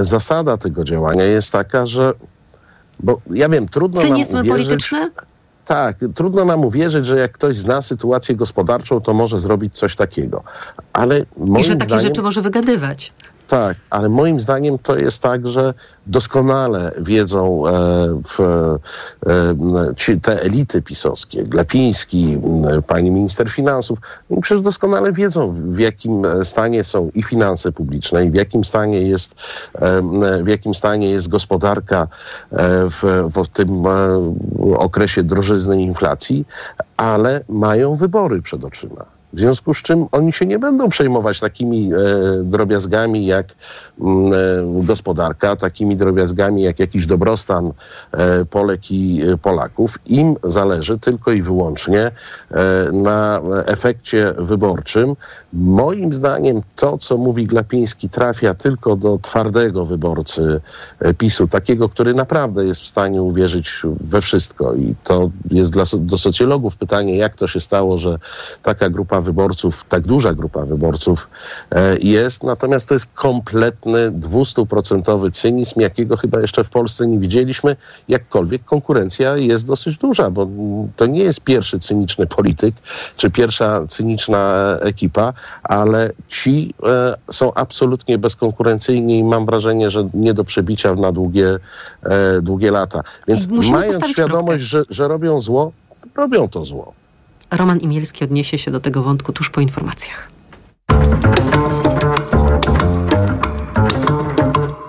zasada tego działania jest taka, że bo ja wiem, trudno Cynizmy nam uwierzyć, polityczne? tak, trudno nam uwierzyć, że jak ktoś zna sytuację gospodarczą, to może zrobić coś takiego. Ale moim I że takie zdaniem, rzeczy może wygadywać. Tak, ale moim zdaniem to jest tak, że doskonale wiedzą e, w, e, ci, te elity pisowskie, Glapiński, m, pani minister finansów, oni przecież doskonale wiedzą, w jakim stanie są i finanse publiczne, i w jakim stanie jest, e, w jakim stanie jest gospodarka e, w, w tym e, okresie drożyzny i inflacji, ale mają wybory przed oczyma. W związku z czym oni się nie będą przejmować takimi e, drobiazgami jak mm, e, gospodarka, takimi drobiazgami jak jakiś dobrostan e, Polek i e, Polaków. Im zależy tylko i wyłącznie e, na efekcie wyborczym. Moim zdaniem to, co mówi Glapiński, trafia tylko do twardego wyborcy e, PiSu, takiego, który naprawdę jest w stanie uwierzyć we wszystko. I to jest dla, do socjologów pytanie, jak to się stało, że taka grupa wyborców, tak duża grupa wyborców e, jest. Natomiast to jest kompletny, dwustuprocentowy cynizm, jakiego chyba jeszcze w Polsce nie widzieliśmy. Jakkolwiek konkurencja jest dosyć duża, bo to nie jest pierwszy cyniczny polityk, czy pierwsza cyniczna e, ekipa, ale ci e, są absolutnie bezkonkurencyjni i mam wrażenie, że nie do przebicia na długie, długie lata. Więc musimy mając świadomość, że, że robią zło, robią to zło. Roman Imielski odniesie się do tego wątku tuż po informacjach.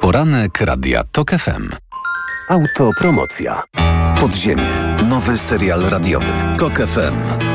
Poranek Radia TOK FM. Autopromocja. Podziemie. Nowy serial radiowy. TOK FM.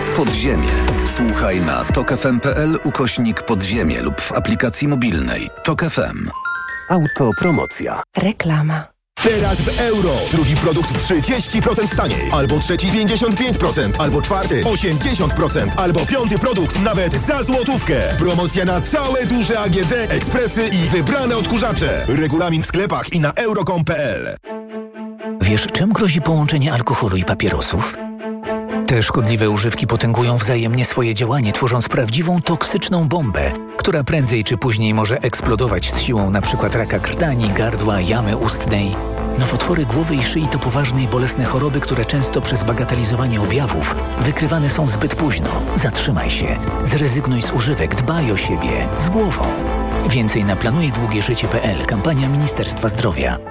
Podziemie. Słuchaj na tokefm.pl ukośnik podziemie lub w aplikacji mobilnej. TOK FM. Autopromocja. Reklama. Teraz w euro. Drugi produkt 30% taniej. Albo trzeci 55%. Albo czwarty 80%. Albo piąty produkt nawet za złotówkę. Promocja na całe duże AGD, ekspresy i wybrane odkurzacze. Regulamin w sklepach i na euro.com.pl Wiesz, czym grozi połączenie alkoholu i papierosów? Te szkodliwe używki potęgują wzajemnie swoje działanie, tworząc prawdziwą toksyczną bombę, która prędzej czy później może eksplodować z siłą np. raka krtani, gardła, jamy ustnej. Nowotwory głowy i szyi to poważne i bolesne choroby, które często przez bagatelizowanie objawów wykrywane są zbyt późno. Zatrzymaj się, zrezygnuj z używek, dbaj o siebie, z głową. Więcej na planujedługieżycie.pl, kampania Ministerstwa Zdrowia.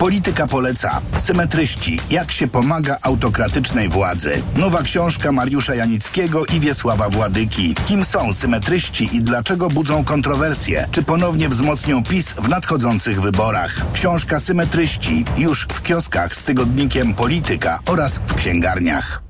Polityka poleca. Symetryści. Jak się pomaga autokratycznej władzy. Nowa książka Mariusza Janickiego i Wiesława Władyki. Kim są symetryści i dlaczego budzą kontrowersje? Czy ponownie wzmocnią PiS w nadchodzących wyborach? Książka Symetryści już w kioskach z tygodnikiem Polityka oraz w księgarniach.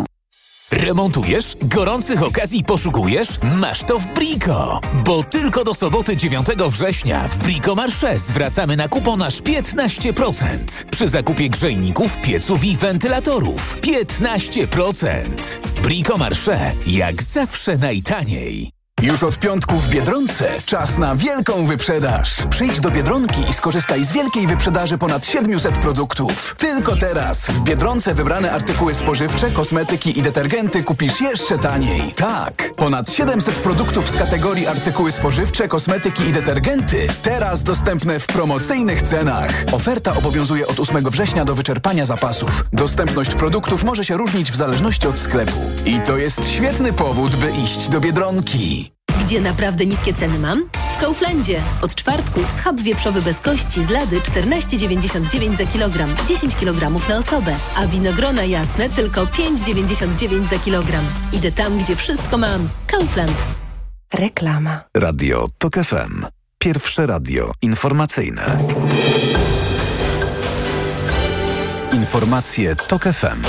Remontujesz? Gorących okazji poszukujesz? Masz to w Brico! Bo tylko do soboty 9 września w Brico Marche zwracamy na kupon aż 15%. Przy zakupie grzejników, pieców i wentylatorów. 15%! Brico Marche. Jak zawsze najtaniej. Już od piątku w Biedronce czas na wielką wyprzedaż. Przyjdź do Biedronki i skorzystaj z wielkiej wyprzedaży ponad 700 produktów. Tylko teraz w Biedronce wybrane artykuły spożywcze, kosmetyki i detergenty kupisz jeszcze taniej. Tak, ponad 700 produktów z kategorii artykuły spożywcze, kosmetyki i detergenty teraz dostępne w promocyjnych cenach. Oferta obowiązuje od 8 września do wyczerpania zapasów. Dostępność produktów może się różnić w zależności od sklepu. I to jest świetny powód, by iść do Biedronki. Gdzie naprawdę niskie ceny mam? W Kauflandzie. Od czwartku schab wieprzowy bez kości z lady 14,99 za kilogram, 10 kg na osobę, a winogrona jasne tylko 5,99 za kilogram. Idę tam, gdzie wszystko mam. Kaufland. Reklama. Radio TOK FM. Pierwsze radio informacyjne. Informacje TOK FM.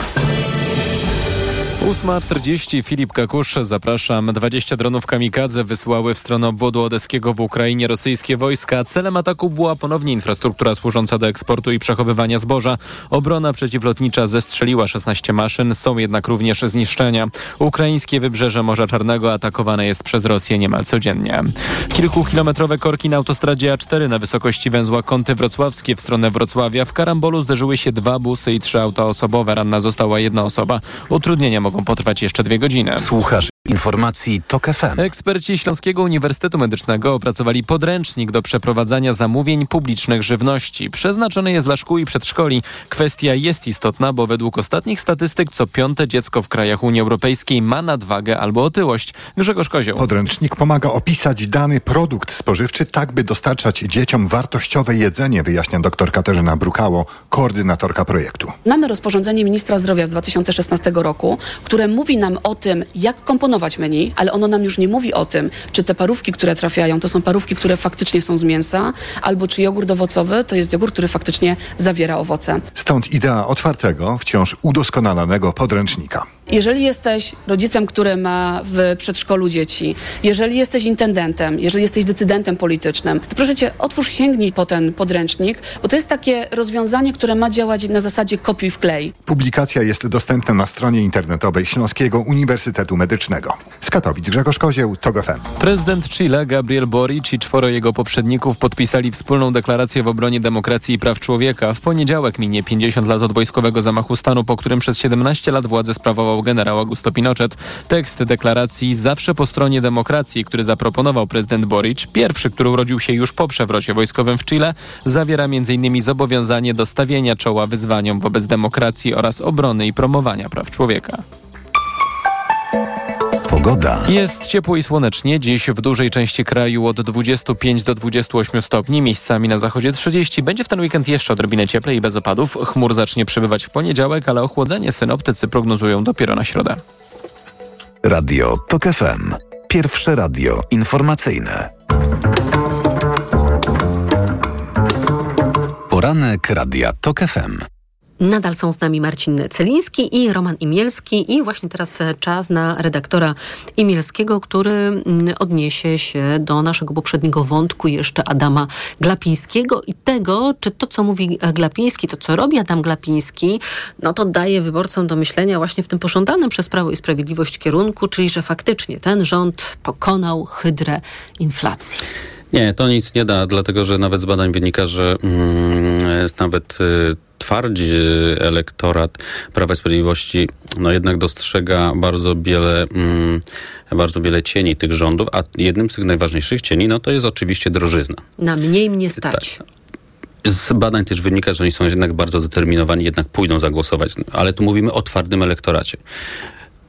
8.40 Filip Kakusz, zapraszam. 20 dronów kamikadze wysłały w stronę obwodu odeskiego w Ukrainie rosyjskie wojska. Celem ataku była ponownie infrastruktura służąca do eksportu i przechowywania zboża. Obrona przeciwlotnicza zestrzeliła 16 maszyn, są jednak również zniszczenia. Ukraińskie wybrzeże Morza Czarnego atakowane jest przez Rosję niemal codziennie. Kilkukilometrowe korki na autostradzie A4 na wysokości węzła Kąty Wrocławskie w stronę Wrocławia. W karambolu zderzyły się dwa busy i trzy auta osobowe. Ranna została jedna osoba. Utrudnienia mogą potrwać jeszcze dwie godziny. Słuchasz informacji TOK FM. Eksperci Śląskiego Uniwersytetu Medycznego opracowali podręcznik do przeprowadzania zamówień publicznych żywności. Przeznaczony jest dla szkół i przedszkoli. Kwestia jest istotna, bo według ostatnich statystyk co piąte dziecko w krajach Unii Europejskiej ma nadwagę albo otyłość. Grzegorz Kozioł. Podręcznik pomaga opisać dany produkt spożywczy tak, by dostarczać dzieciom wartościowe jedzenie, wyjaśnia dr Katarzyna Brukało, koordynatorka projektu. Mamy rozporządzenie ministra zdrowia z 2016 roku, które mówi nam o tym, jak komponować menu, ale ono nam już nie mówi o tym, czy te parówki, które trafiają, to są parówki, które faktycznie są z mięsa, albo czy jogurt owocowy to jest jogurt, który faktycznie zawiera owoce. Stąd idea otwartego, wciąż udoskonalanego podręcznika. Jeżeli jesteś rodzicem, który ma w przedszkolu dzieci, jeżeli jesteś intendentem, jeżeli jesteś decydentem politycznym, to proszę cię, otwórz, sięgnij po ten podręcznik, bo to jest takie rozwiązanie, które ma działać na zasadzie kopiuj wklej. Publikacja jest dostępna na stronie internetowej Śląskiego Uniwersytetu Medycznego. Z Katowic Grzegorz Kozieł, TOG FM. Prezydent Chile Gabriel Boric i czworo jego poprzedników podpisali wspólną deklarację w obronie demokracji i praw człowieka. W poniedziałek minie 50 lat od wojskowego zamachu stanu, po którym przez 17 lat władzę sprawował generał Augusto Pinochet. Tekst deklaracji zawsze po stronie demokracji, który zaproponował prezydent Boric, pierwszy, który urodził się już po przewrocie wojskowym w Chile, zawiera m.in. zobowiązanie do stawienia czoła wyzwaniom wobec demokracji oraz obrony i promowania praw człowieka. Pogoda. Jest ciepło i słonecznie. Dziś w dużej części kraju od 25 do 28 stopni, miejscami na zachodzie 30. Będzie w ten weekend jeszcze odrobinę cieplej i bez opadów. Chmur zacznie przybywać w poniedziałek, ale ochłodzenie synoptycy prognozują dopiero na środę. Radio TOK FM. Pierwsze radio informacyjne. Poranek Radia TOK FM. Nadal są z nami Marcin Celiński i Roman Imielski i właśnie teraz czas na redaktora Imielskiego, który mm, odniesie się do naszego poprzedniego wątku jeszcze Adama Glapińskiego i tego, czy to, co mówi Glapiński, to, co robi Adam Glapiński, no to daje wyborcom do myślenia właśnie w tym pożądanym przez Prawo i Sprawiedliwość kierunku, czyli że faktycznie ten rząd pokonał hydrę inflacji. Nie, to nic nie da, dlatego że nawet z badań wynika, że mm, nawet y, twardzi elektorat Prawa i Sprawiedliwości no jednak dostrzega bardzo wiele, mm, bardzo wiele cieni tych rządów, a jednym z tych najważniejszych cieni no to jest oczywiście drożyzna. Na mniej mnie stać. Z badań też wynika, że oni są jednak bardzo zdeterminowani, jednak pójdą zagłosować, ale tu mówimy o twardym elektoracie.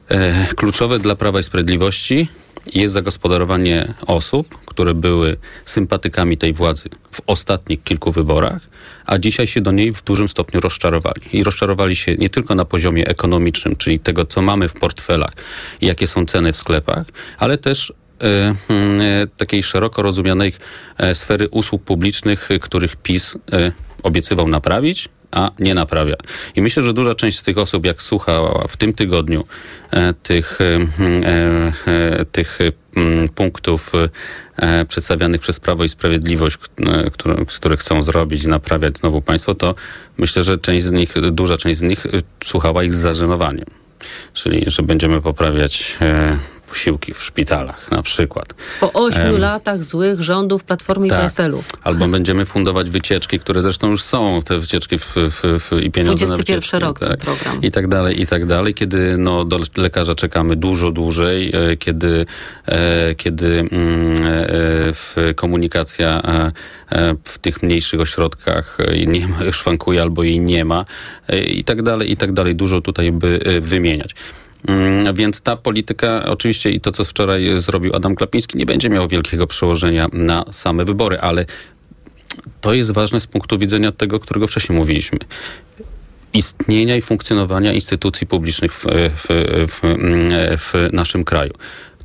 E, kluczowe dla Prawa i Sprawiedliwości jest zagospodarowanie osób, które były sympatykami tej władzy w ostatnich kilku wyborach, a dzisiaj się do niej w dużym stopniu rozczarowali. I rozczarowali się nie tylko na poziomie ekonomicznym, czyli tego, co mamy w portfelach jakie są ceny w sklepach, ale też e, e, takiej szeroko rozumianej e, sfery usług publicznych, których PiS obiecywał naprawić, a nie naprawia. I myślę, że duża część z tych osób, jak słuchała w tym tygodniu e, tych, e, e, tych punktów przedstawianych przez Prawo i Sprawiedliwość, które, które chcą zrobić, naprawiać znowu państwo, to myślę, że część z nich, duża część z nich słuchała ich z zażenowaniem. Czyli, że będziemy poprawiać posiłki w szpitalach na przykład. Po ośmiu Em, latach złych rządów Platformy i tak. PSL-u. Albo będziemy fundować wycieczki, które zresztą już są, te wycieczki w, w, w, i pieniądze na 21 wycieczki. rok ten tak, program. I tak dalej, i tak dalej. Kiedy no, do lekarza czekamy dużo dłużej, e, kiedy, e, kiedy mm, e, w komunikacja e, e, w tych mniejszych ośrodkach e, nie ma, szwankuje albo jej nie ma e, i tak dalej, i tak dalej. Dużo tutaj by e, wymieniać. Mm, Więc ta polityka, oczywiście i to, co wczoraj zrobił Adam Klapiński, nie będzie miało wielkiego przełożenia na same wybory, ale to jest ważne z punktu widzenia tego, którego wcześniej mówiliśmy. Istnienia i funkcjonowania instytucji publicznych w, w, w, w naszym kraju.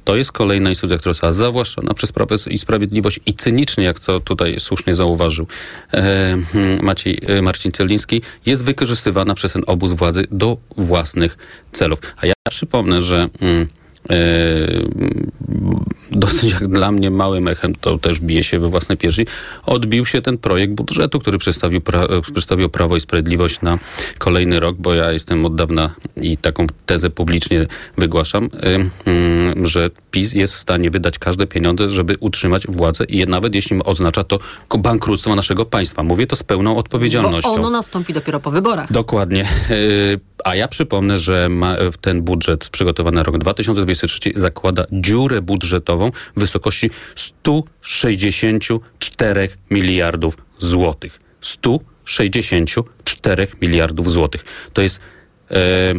To jest kolejna instytucja, która została zawłaszczona przez Prawo i Sprawiedliwość i cynicznie, jak to tutaj słusznie zauważył e, hmm, Maciej, e, Marcin Celiński, jest wykorzystywana przez ten obóz władzy do własnych celów. A ja przypomnę, że mm, dosyć jak dla mnie małym echem, to też bije się we własne piersi, odbił się ten projekt budżetu, który przedstawił, pra, Prawo i Sprawiedliwość na kolejny rok, bo ja jestem od dawna i taką tezę publicznie wygłaszam, y, y, że PiS jest w stanie wydać każde pieniądze, żeby utrzymać władzę i nawet jeśli oznacza to bankructwo naszego państwa. Mówię to z pełną Bo odpowiedzialnością. ono nastąpi dopiero po wyborach. Dokładnie. A ja przypomnę, że ten budżet przygotowany na rok 2023 zakłada dziurę budżetową w wysokości 164 miliardów złotych. 164 miliardów złotych. To jest e,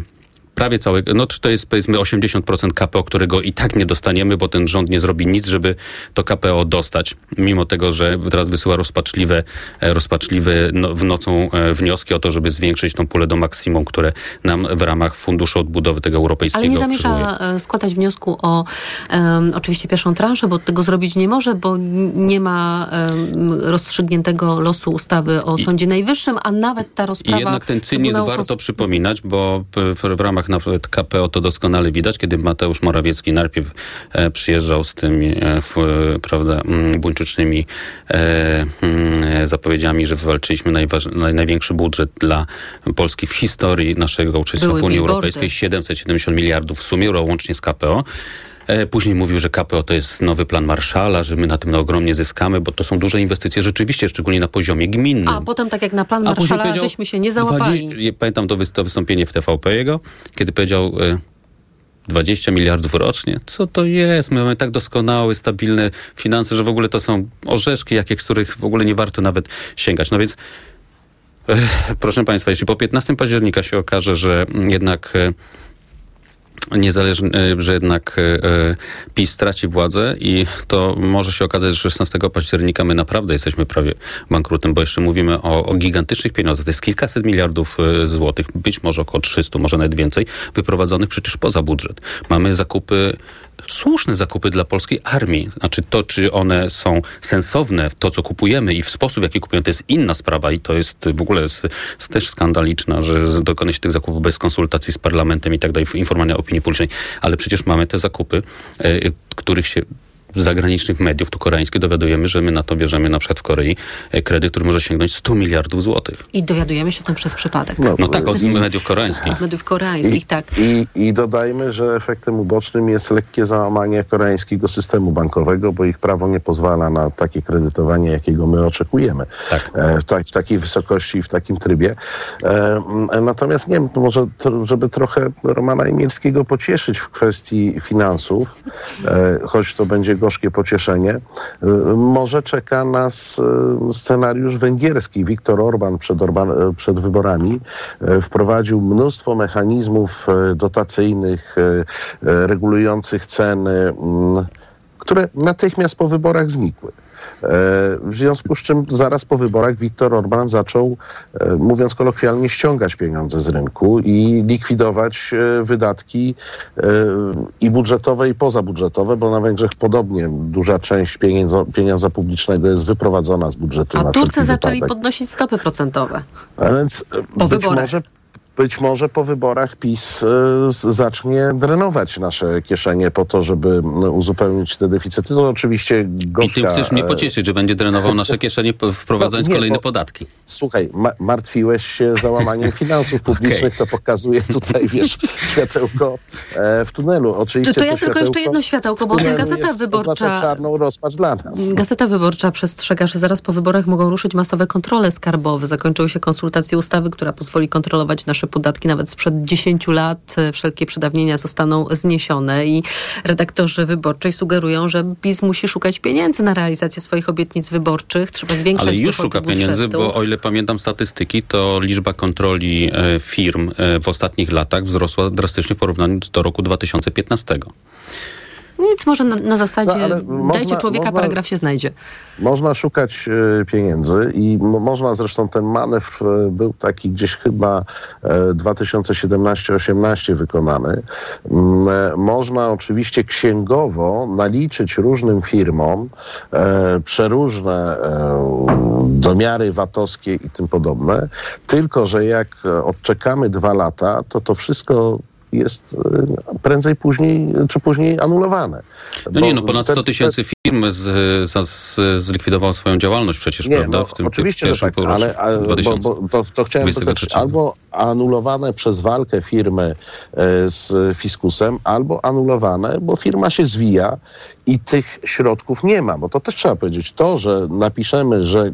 prawie całe, no czy to jest powiedzmy 80% KPO, którego i tak nie dostaniemy, bo ten rząd nie zrobi nic, żeby to KPO dostać, mimo tego, że teraz wysyła rozpaczliwe, e, rozpaczliwe no, w nocą e, wnioski o to, żeby zwiększyć tą pulę do maksimum, które nam w ramach Funduszu Odbudowy tego europejskiego Ale nie zamierza e, składać wniosku o em, oczywiście pierwszą transzę, bo tego zrobić nie może, bo nie ma em, rozstrzygniętego losu ustawy o Sądzie Najwyższym, a nawet ta I rozprawa... jednak ten cynizm warto przypominać, bo w, w ramach nawet KPO to doskonale widać, kiedy Mateusz Morawiecki najpierw e, przyjeżdżał z tymi e, prawda, mm, buńczycznymi e, mm, zapowiedziami, że wywalczyliśmy najważ- naj, największy budżet dla Polski w historii naszego uczestnictwa w Unii. Europejskiej, 770 miliardów w sumie, łącznie z KPO. E, Później mówił, że KPO to jest nowy plan Marszala, że my na tym ogromnie zyskamy, bo to są duże inwestycje rzeczywiście, szczególnie na poziomie gminnym. A potem, tak jak na plan Marszala, żeśmy się nie załapali. Dwadzie- je- Pamiętam to, wys- to wystąpienie w TVP jego, kiedy powiedział e, 20 miliardów rocznie. Co to jest? My mamy tak doskonałe, stabilne finanse, że w ogóle to są orzeszki, jakie, których w ogóle nie warto nawet sięgać. No więc e, proszę Państwa, jeśli po 15 października się okaże, że jednak e, niezależnie, e, że jednak e, e, PiS straci władzę i to może się okazać, że 16 października my naprawdę jesteśmy prawie bankrutem, bo jeszcze mówimy o, o gigantycznych pieniądzach. To jest kilkaset miliardów złotych, być może około 300, może nawet więcej, wyprowadzonych przecież poza budżet. Mamy zakupy, słuszne zakupy dla polskiej armii. Znaczy to, czy one są sensowne, to co kupujemy i w sposób, jaki kupujemy, to jest inna sprawa i to jest w ogóle jest, jest też skandaliczna, że z- dokona się tych zakupów bez konsultacji z parlamentem i tak dalej, informowania opinii publicznej. Ale przecież mamy te zakupy, e, których się z zagranicznych mediów, tu koreańskich, dowiadujemy, że my na to bierzemy na przykład w Korei e, kredyt, który może sięgnąć 100 miliardów złotych. I dowiadujemy się o tym przez przypadek. No tak, od mediów koreańskich. Mediów koreańskich, tak. I, I dodajmy, że efektem ubocznym jest lekkie załamanie koreańskiego systemu bankowego, bo ich prawo nie pozwala na takie kredytowanie, jakiego my oczekujemy. E, w, tak, w takiej wysokości i w takim trybie. E, natomiast nie wiem, może tr- żeby trochę Romana Imielskiego pocieszyć w kwestii finansów, e, choć to będzie gorzkie pocieszenie, e, może czeka nas e, scenariusz węgierski. Viktor Orban przed, Orban, e, przed wyborami wprowadził mnóstwo mechanizmów dotacyjnych, regulujących ceny, które natychmiast po wyborach znikły. E, W związku z czym zaraz po wyborach Viktor Orban zaczął, e, mówiąc kolokwialnie, ściągać pieniądze z rynku i likwidować e, wydatki i budżetowe, i pozabudżetowe, bo na Węgrzech podobnie duża część pieniądza, pieniądza publicznego jest wyprowadzona z budżetu. A Turcy zaczęli wypadek. podnosić stopy procentowe. A więc Po wyborach. Może, być może po wyborach PiS z- zacznie drenować nasze kieszenie po to, żeby uzupełnić te deficyty. To oczywiście I gorzka... ty chcesz mnie e, pocieszyć, że będzie drenował nasze kieszenie, wprowadzając No, nie, kolejne bo- podatki. Słuchaj, ma- martwiłeś się załamaniem finansów publicznych, to pokazuje tutaj, wiesz, światełko e, w tunelu. Oczywiście To, to ja tylko jeszcze jedno światełko, bo Gazeta jest- Wyborcza... czarną rozpacz dla nas. Gazeta Wyborcza przestrzega, że zaraz po wyborach mogą ruszyć masowe kontrole skarbowe. Zakończyły się konsultacje ustawy, która pozwoli kontrolować nasze podatki nawet sprzed 10 lat. E, Wszelkie przedawnienia zostaną zniesione i redaktorzy wyborczej sugerują, że PiS musi szukać pieniędzy na realizację swoich obietnic wyborczych. Trzeba zwiększać Ale już szuka pieniędzy, budżetu. bo o ile pamiętam statystyki, to liczba kontroli e, firm e, w ostatnich latach wzrosła drastycznie w porównaniu do roku 2015. Nic może na, na zasadzie No, dajcie można- człowieka, można- paragraf się znajdzie. Można szukać e, pieniędzy i mo- można zresztą ten manewr e, był taki gdzieś chyba e, 2017-18 wykonany. Mm, e, Można oczywiście księgowo naliczyć różnym firmom przeróżne domiary VAT-owskie i tym podobne, tylko że jak odczekamy dwa lata, to to wszystko jest e, prędzej później czy później anulowane. No Bo nie, no ponad te- 100 tysięcy firm z, za- z, zlikwidowało swoją działalność przecież, Nie, prawda? no, w tym oczywiście, pierwszym tak, półroczu ale, ale bo, 2000. bo, to, to chciałem powiedzieć, 23. albo anulowane przez walkę firmy e, z fiskusem, albo anulowane, bo firma się zwija i tych środków nie ma, bo to też trzeba powiedzieć. To, że napiszemy, że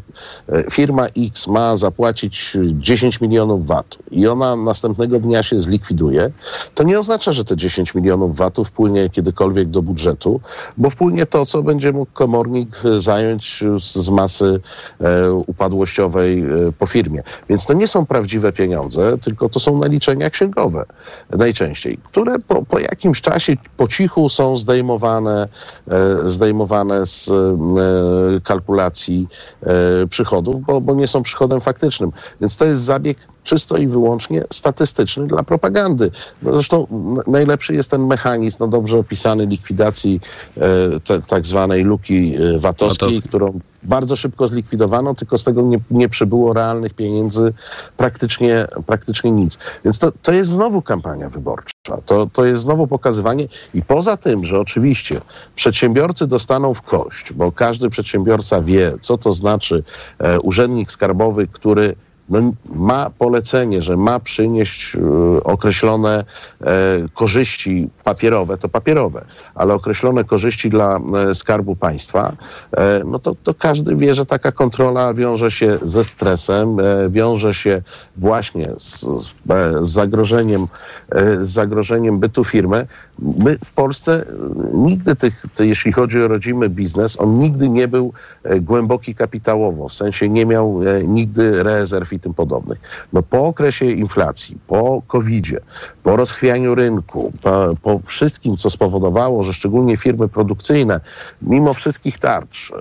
e, firma X ma zapłacić 10 milionów VAT i ona następnego dnia się zlikwiduje, to nie oznacza, że te 10 milionów VAT-u wpłynie kiedykolwiek do budżetu, bo wpłynie to, co będzie mógł komornik e, zająć z, masy e, upadłościowej e, po firmie. Więc to nie są prawdziwe pieniądze, tylko to są naliczenia księgowe najczęściej, które po, po jakimś czasie po cichu są zdejmowane, e, zdejmowane z e, kalkulacji e, przychodów, bo, bo nie są przychodem faktycznym. Więc to jest zabieg czysto i wyłącznie statystyczny dla propagandy. No zresztą najlepszy jest ten mechanizm, no dobrze opisany likwidacji e, te, tak zwanej luki e, VAT-owskiej, którą bardzo szybko zlikwidowano, tylko z tego nie, nie przybyło realnych pieniędzy praktycznie, praktycznie nic. Więc to, to jest znowu kampania wyborcza. To, to jest znowu pokazywanie. I poza tym, że oczywiście przedsiębiorcy dostaną w kość, bo każdy przedsiębiorca wie, co to znaczy e, urzędnik skarbowy, który no, ma polecenie, że ma przynieść y, określone e, korzyści papierowe, to papierowe, ale określone korzyści dla e, Skarbu Państwa, e, no to, to każdy wie, że taka kontrola wiąże się ze stresem, e, wiąże się właśnie z, z, zagrożeniem, e, z zagrożeniem bytu firmy. My w Polsce e, nigdy tych, ty, jeśli chodzi o rodzimy biznes, on nigdy nie był e, głęboki kapitałowo, w sensie nie miał e, nigdy rezerw i tym podobnych. No po okresie inflacji, po COVID-zie, po rozchwianiu rynku, po, po wszystkim, co spowodowało, że szczególnie firmy produkcyjne, mimo wszystkich tarcz,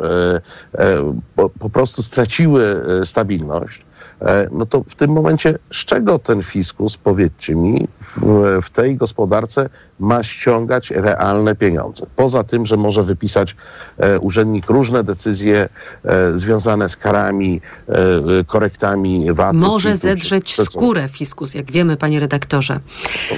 po, po prostu straciły stabilność, no to w tym momencie z czego ten fiskus, powiedzcie mi, w, w tej gospodarce ma ściągać realne pieniądze? Poza tym, że może wypisać e, urzędnik różne decyzje e, związane z karami, e, e, korektami VAT. Może zedrzeć skórę fiskus, jak wiemy, panie redaktorze.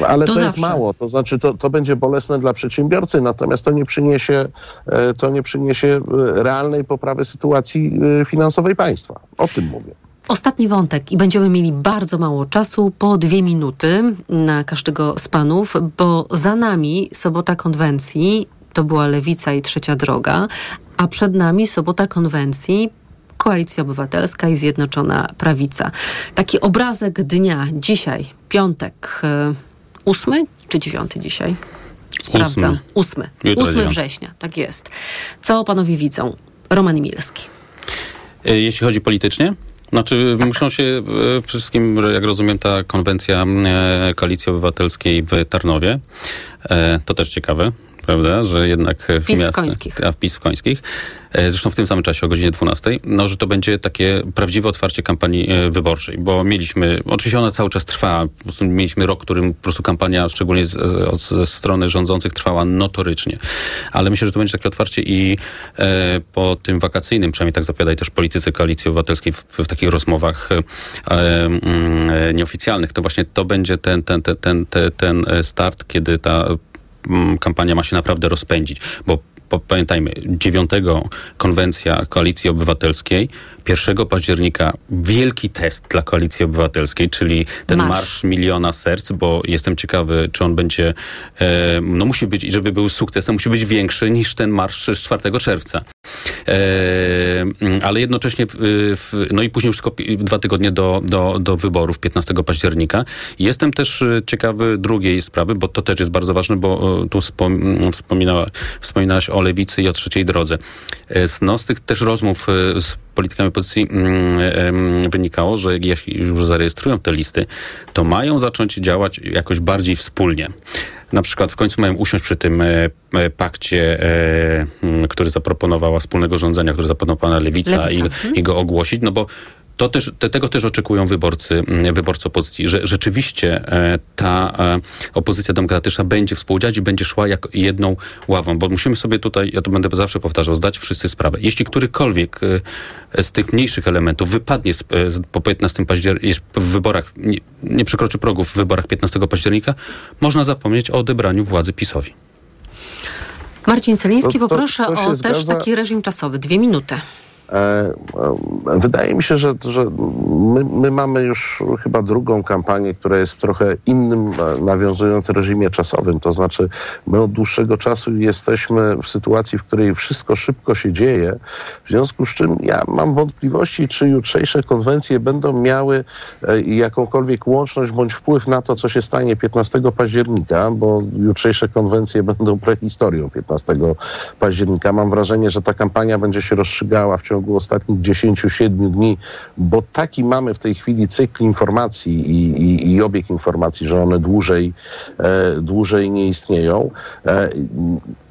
Ale to, To jest mało, to znaczy to, to będzie bolesne dla przedsiębiorcy, natomiast to nie przyniesie, e, to nie przyniesie e, realnej poprawy sytuacji e, finansowej państwa. O tym mówię. Ostatni wątek i będziemy mieli bardzo mało czasu, po dwie minuty na każdego z panów, bo za nami sobota konwencji, to była Lewica i Trzecia Droga, a przed nami sobota konwencji Koalicja Obywatelska i Zjednoczona Prawica. Taki obrazek dnia dzisiaj, piątek, e, ósmy czy dziewiąty dzisiaj? Sprawdzam. Ósmy. Ósmy. Września, tak jest. Co panowie widzą? Roman Milski. E, Jeśli chodzi politycznie? Znaczy, muszą się e, przede wszystkim, jak rozumiem, ta konwencja e, Koalicji Obywatelskiej w Tarnowie. E, to też ciekawe, prawda, że jednak w Wpis w miastach- Końskich. A wpis w Końskich. E, Zresztą w tym samym czasie o godzinie 12. No, że to będzie takie prawdziwe otwarcie kampanii e, wyborczej, bo mieliśmy, oczywiście ona cały czas trwa, mieliśmy rok, którym po prostu kampania, szczególnie z, z, ze strony rządzących, trwała notorycznie. Ale myślę, że to będzie takie otwarcie i e, po tym wakacyjnym, przynajmniej tak zapowiadają też politycy Koalicji Obywatelskiej w, w takich rozmowach e, mm, e, nieoficjalnych, to właśnie to będzie ten, ten, ten, ten, ten, e, start, kiedy ta kampania ma się naprawdę rozpędzić, bo pamiętajmy, 9 konwencja Koalicji Obywatelskiej, 1 października wielki test dla Koalicji Obywatelskiej, czyli ten Marsz. marsz, miliona serc, bo jestem ciekawy, czy on będzie, e, no musi być, i żeby był sukcesem, musi być większy niż ten marsz z 4 czerwca. E, mm, ale jednocześnie, w, w, no i później już tylko dwa tygodnie do, do, do wyborów 15 października. Jestem też e, ciekawy drugiej sprawy, bo to też jest bardzo ważne, bo tu mm, wspominała, wspominałaś o lewicy i o trzeciej drodze. No, z tych też rozmów z politykami opozycji mm, wynikało, że jeśli już zarejestrują te listy, to mają zacząć działać jakoś bardziej wspólnie. Na przykład w końcu mają usiąść przy tym e, e, pakcie, e, który zaproponowała wspólnego rządzenia, który zaproponowała Lewica, Lewica, I, i go ogłosić, no bo to też, te, tego też oczekują wyborcy, mm, wyborcy opozycji, że rzeczywiście e, ta e, opozycja demokratyczna będzie współdziałać i będzie szła jak jedną ławą, bo musimy sobie tutaj, ja to będę zawsze powtarzał, zdać wszyscy sprawę. Jeśli którykolwiek e, z tych mniejszych elementów wypadnie z, e, z, po 15 października, w wyborach, nie, nie przekroczy progów w wyborach 15 października, można zapomnieć o odebraniu władzy PiSowi. Marcin Celiński, To- to- poproszę to o też zgadza. taki reżim czasowy. Dwie minuty. E, e, Wydaje mi się, że, że my, my mamy już chyba drugą kampanię, która jest w trochę innym, e, nawiązując reżimie czasowym. To znaczy, my od dłuższego czasu jesteśmy w sytuacji, w której wszystko szybko się dzieje. W związku z czym ja mam wątpliwości, czy jutrzejsze konwencje będą miały jakąkolwiek łączność bądź wpływ na to, co się stanie 15 października, bo jutrzejsze konwencje będą prehistorią 15 października. Mam wrażenie, że ta kampania będzie się rozstrzygała w ciągu ostatnich 10-7 dni, bo taki mamy w tej chwili cykl informacji i, i, i obieg informacji, że one dłużej, e, dłużej nie istnieją. E,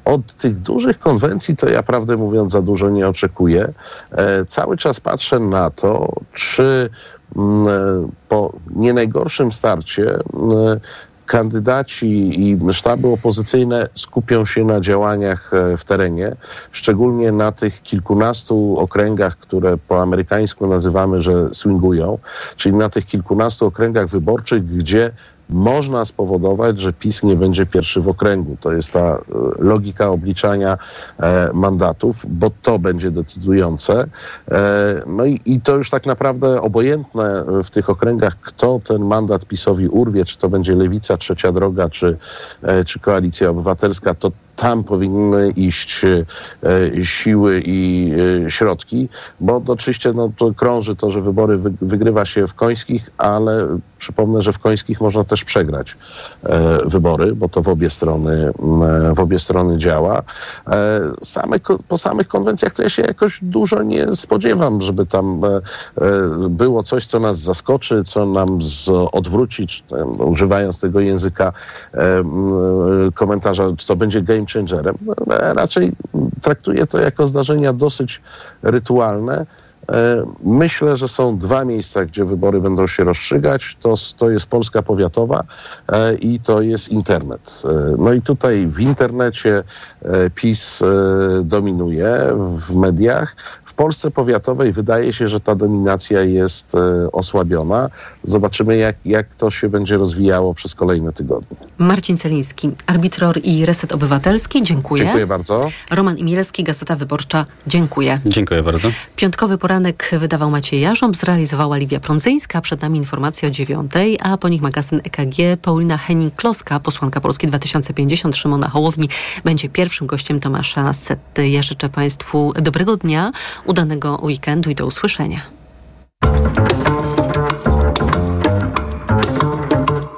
od tych dużych konwencji to ja prawdę mówiąc za dużo nie oczekuję. E, cały czas patrzę na to, czy mm, po nie najgorszym starcie mm, kandydaci i sztaby opozycyjne skupią się na działaniach e, w terenie, szczególnie na tych kilkunastu okręgach, które po amerykańsku nazywamy, że swingują, czyli na tych kilkunastu okręgach wyborczych, gdzie można spowodować, że PiS nie będzie pierwszy w okręgu. To jest ta e, logika obliczania e, mandatów, bo to będzie decydujące. E, no i, i to już tak naprawdę obojętne w tych okręgach, kto ten mandat PiSowi urwie, czy to będzie Lewica, Trzecia Droga, czy, czy Koalicja Obywatelska, to tam powinny iść e, siły i e, środki, bo oczywiście no, to krąży to, że wybory wy, wygrywa się w Końskich, ale przypomnę, że w Końskich można też przegrać e, wybory, bo to w obie strony, w obie strony działa. Same, po samych konwencjach to ja się jakoś dużo nie spodziewam, żeby tam było coś, co nas zaskoczy, co nam z, odwróci, no, używając tego języka komentarza, co będzie game changerem. No, raczej traktuję to jako zdarzenia dosyć rytualne. E, myślę, że są dwa miejsca, gdzie wybory będą się rozstrzygać. To, to jest Polska Powiatowa e, i to jest internet. E, no i tutaj w internecie PiS dominuje w mediach. Polsce powiatowej wydaje się, że ta dominacja jest e, osłabiona. Zobaczymy, jak, jak to się będzie rozwijało przez kolejne tygodnie. Marcin Celiński, arbitror i Reset Obywatelski, dziękuję. Dziękuję bardzo. Roman Imilewski, Gazeta Wyborcza, dziękuję. Dziękuję bardzo. Piątkowy poranek wydawał Maciej Jarząb, zrealizowała Liwia Prądzyńska, przed nami informacje o dziewiątej, a po nich magazyn EKG Paulina Henning-Kloska, posłanka Polski 2050, Szymona Hołowni, będzie pierwszym gościem Tomasza Setty. Ja życzę Państwu dobrego dnia udanego weekendu i do usłyszenia.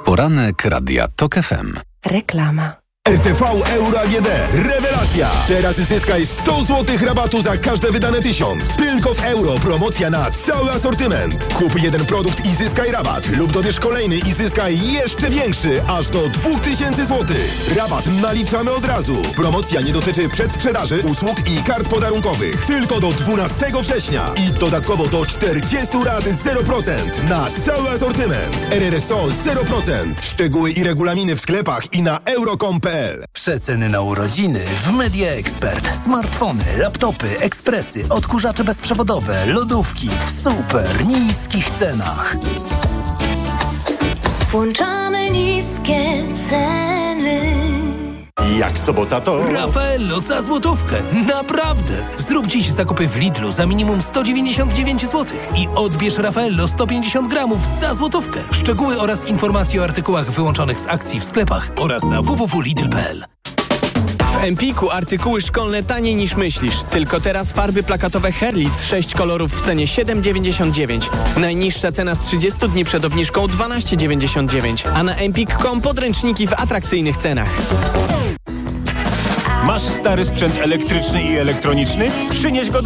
Poranek Radia TOK FM. Reklama. RTV Euro AGD. Rewelacja! Teraz zyskaj 100 zł rabatu za każde wydane tysiąc. Tylko w euro. Promocja na cały asortyment. Kup jeden produkt i zyskaj rabat. Lub dobierz kolejny i zyskaj jeszcze większy. Aż do 2000 zł. Rabat naliczamy od razu. Promocja nie dotyczy przedsprzedaży, usług i kart podarunkowych. Tylko do 12 września. I dodatkowo do 40 rat 0% na cały asortyment. RRSO 0%. Szczegóły i regulaminy w sklepach i na euro.com.pl Przeceny na urodziny w Media Expert. Smartfony, laptopy, ekspresy, odkurzacze bezprzewodowe, lodówki w super niskich cenach. Włączamy niskie ceny. Jak sobota to... Rafaello za złotówkę. Naprawdę. Zrób dziś zakupy w Lidlu za minimum 199 zł i odbierz Rafaello 150 gramów za złotówkę. Szczegóły oraz informacje o artykułach wyłączonych z akcji w sklepach oraz na www.lidl.pl. Empiku artykuły szkolne taniej niż myślisz. Tylko teraz farby plakatowe Herlitz 6 kolorów w cenie 7,99. Najniższa cena z 30 dni przed obniżką 12,99. A na empik.com podręczniki w atrakcyjnych cenach. Masz stary sprzęt elektryczny i elektroniczny? Przynieś go do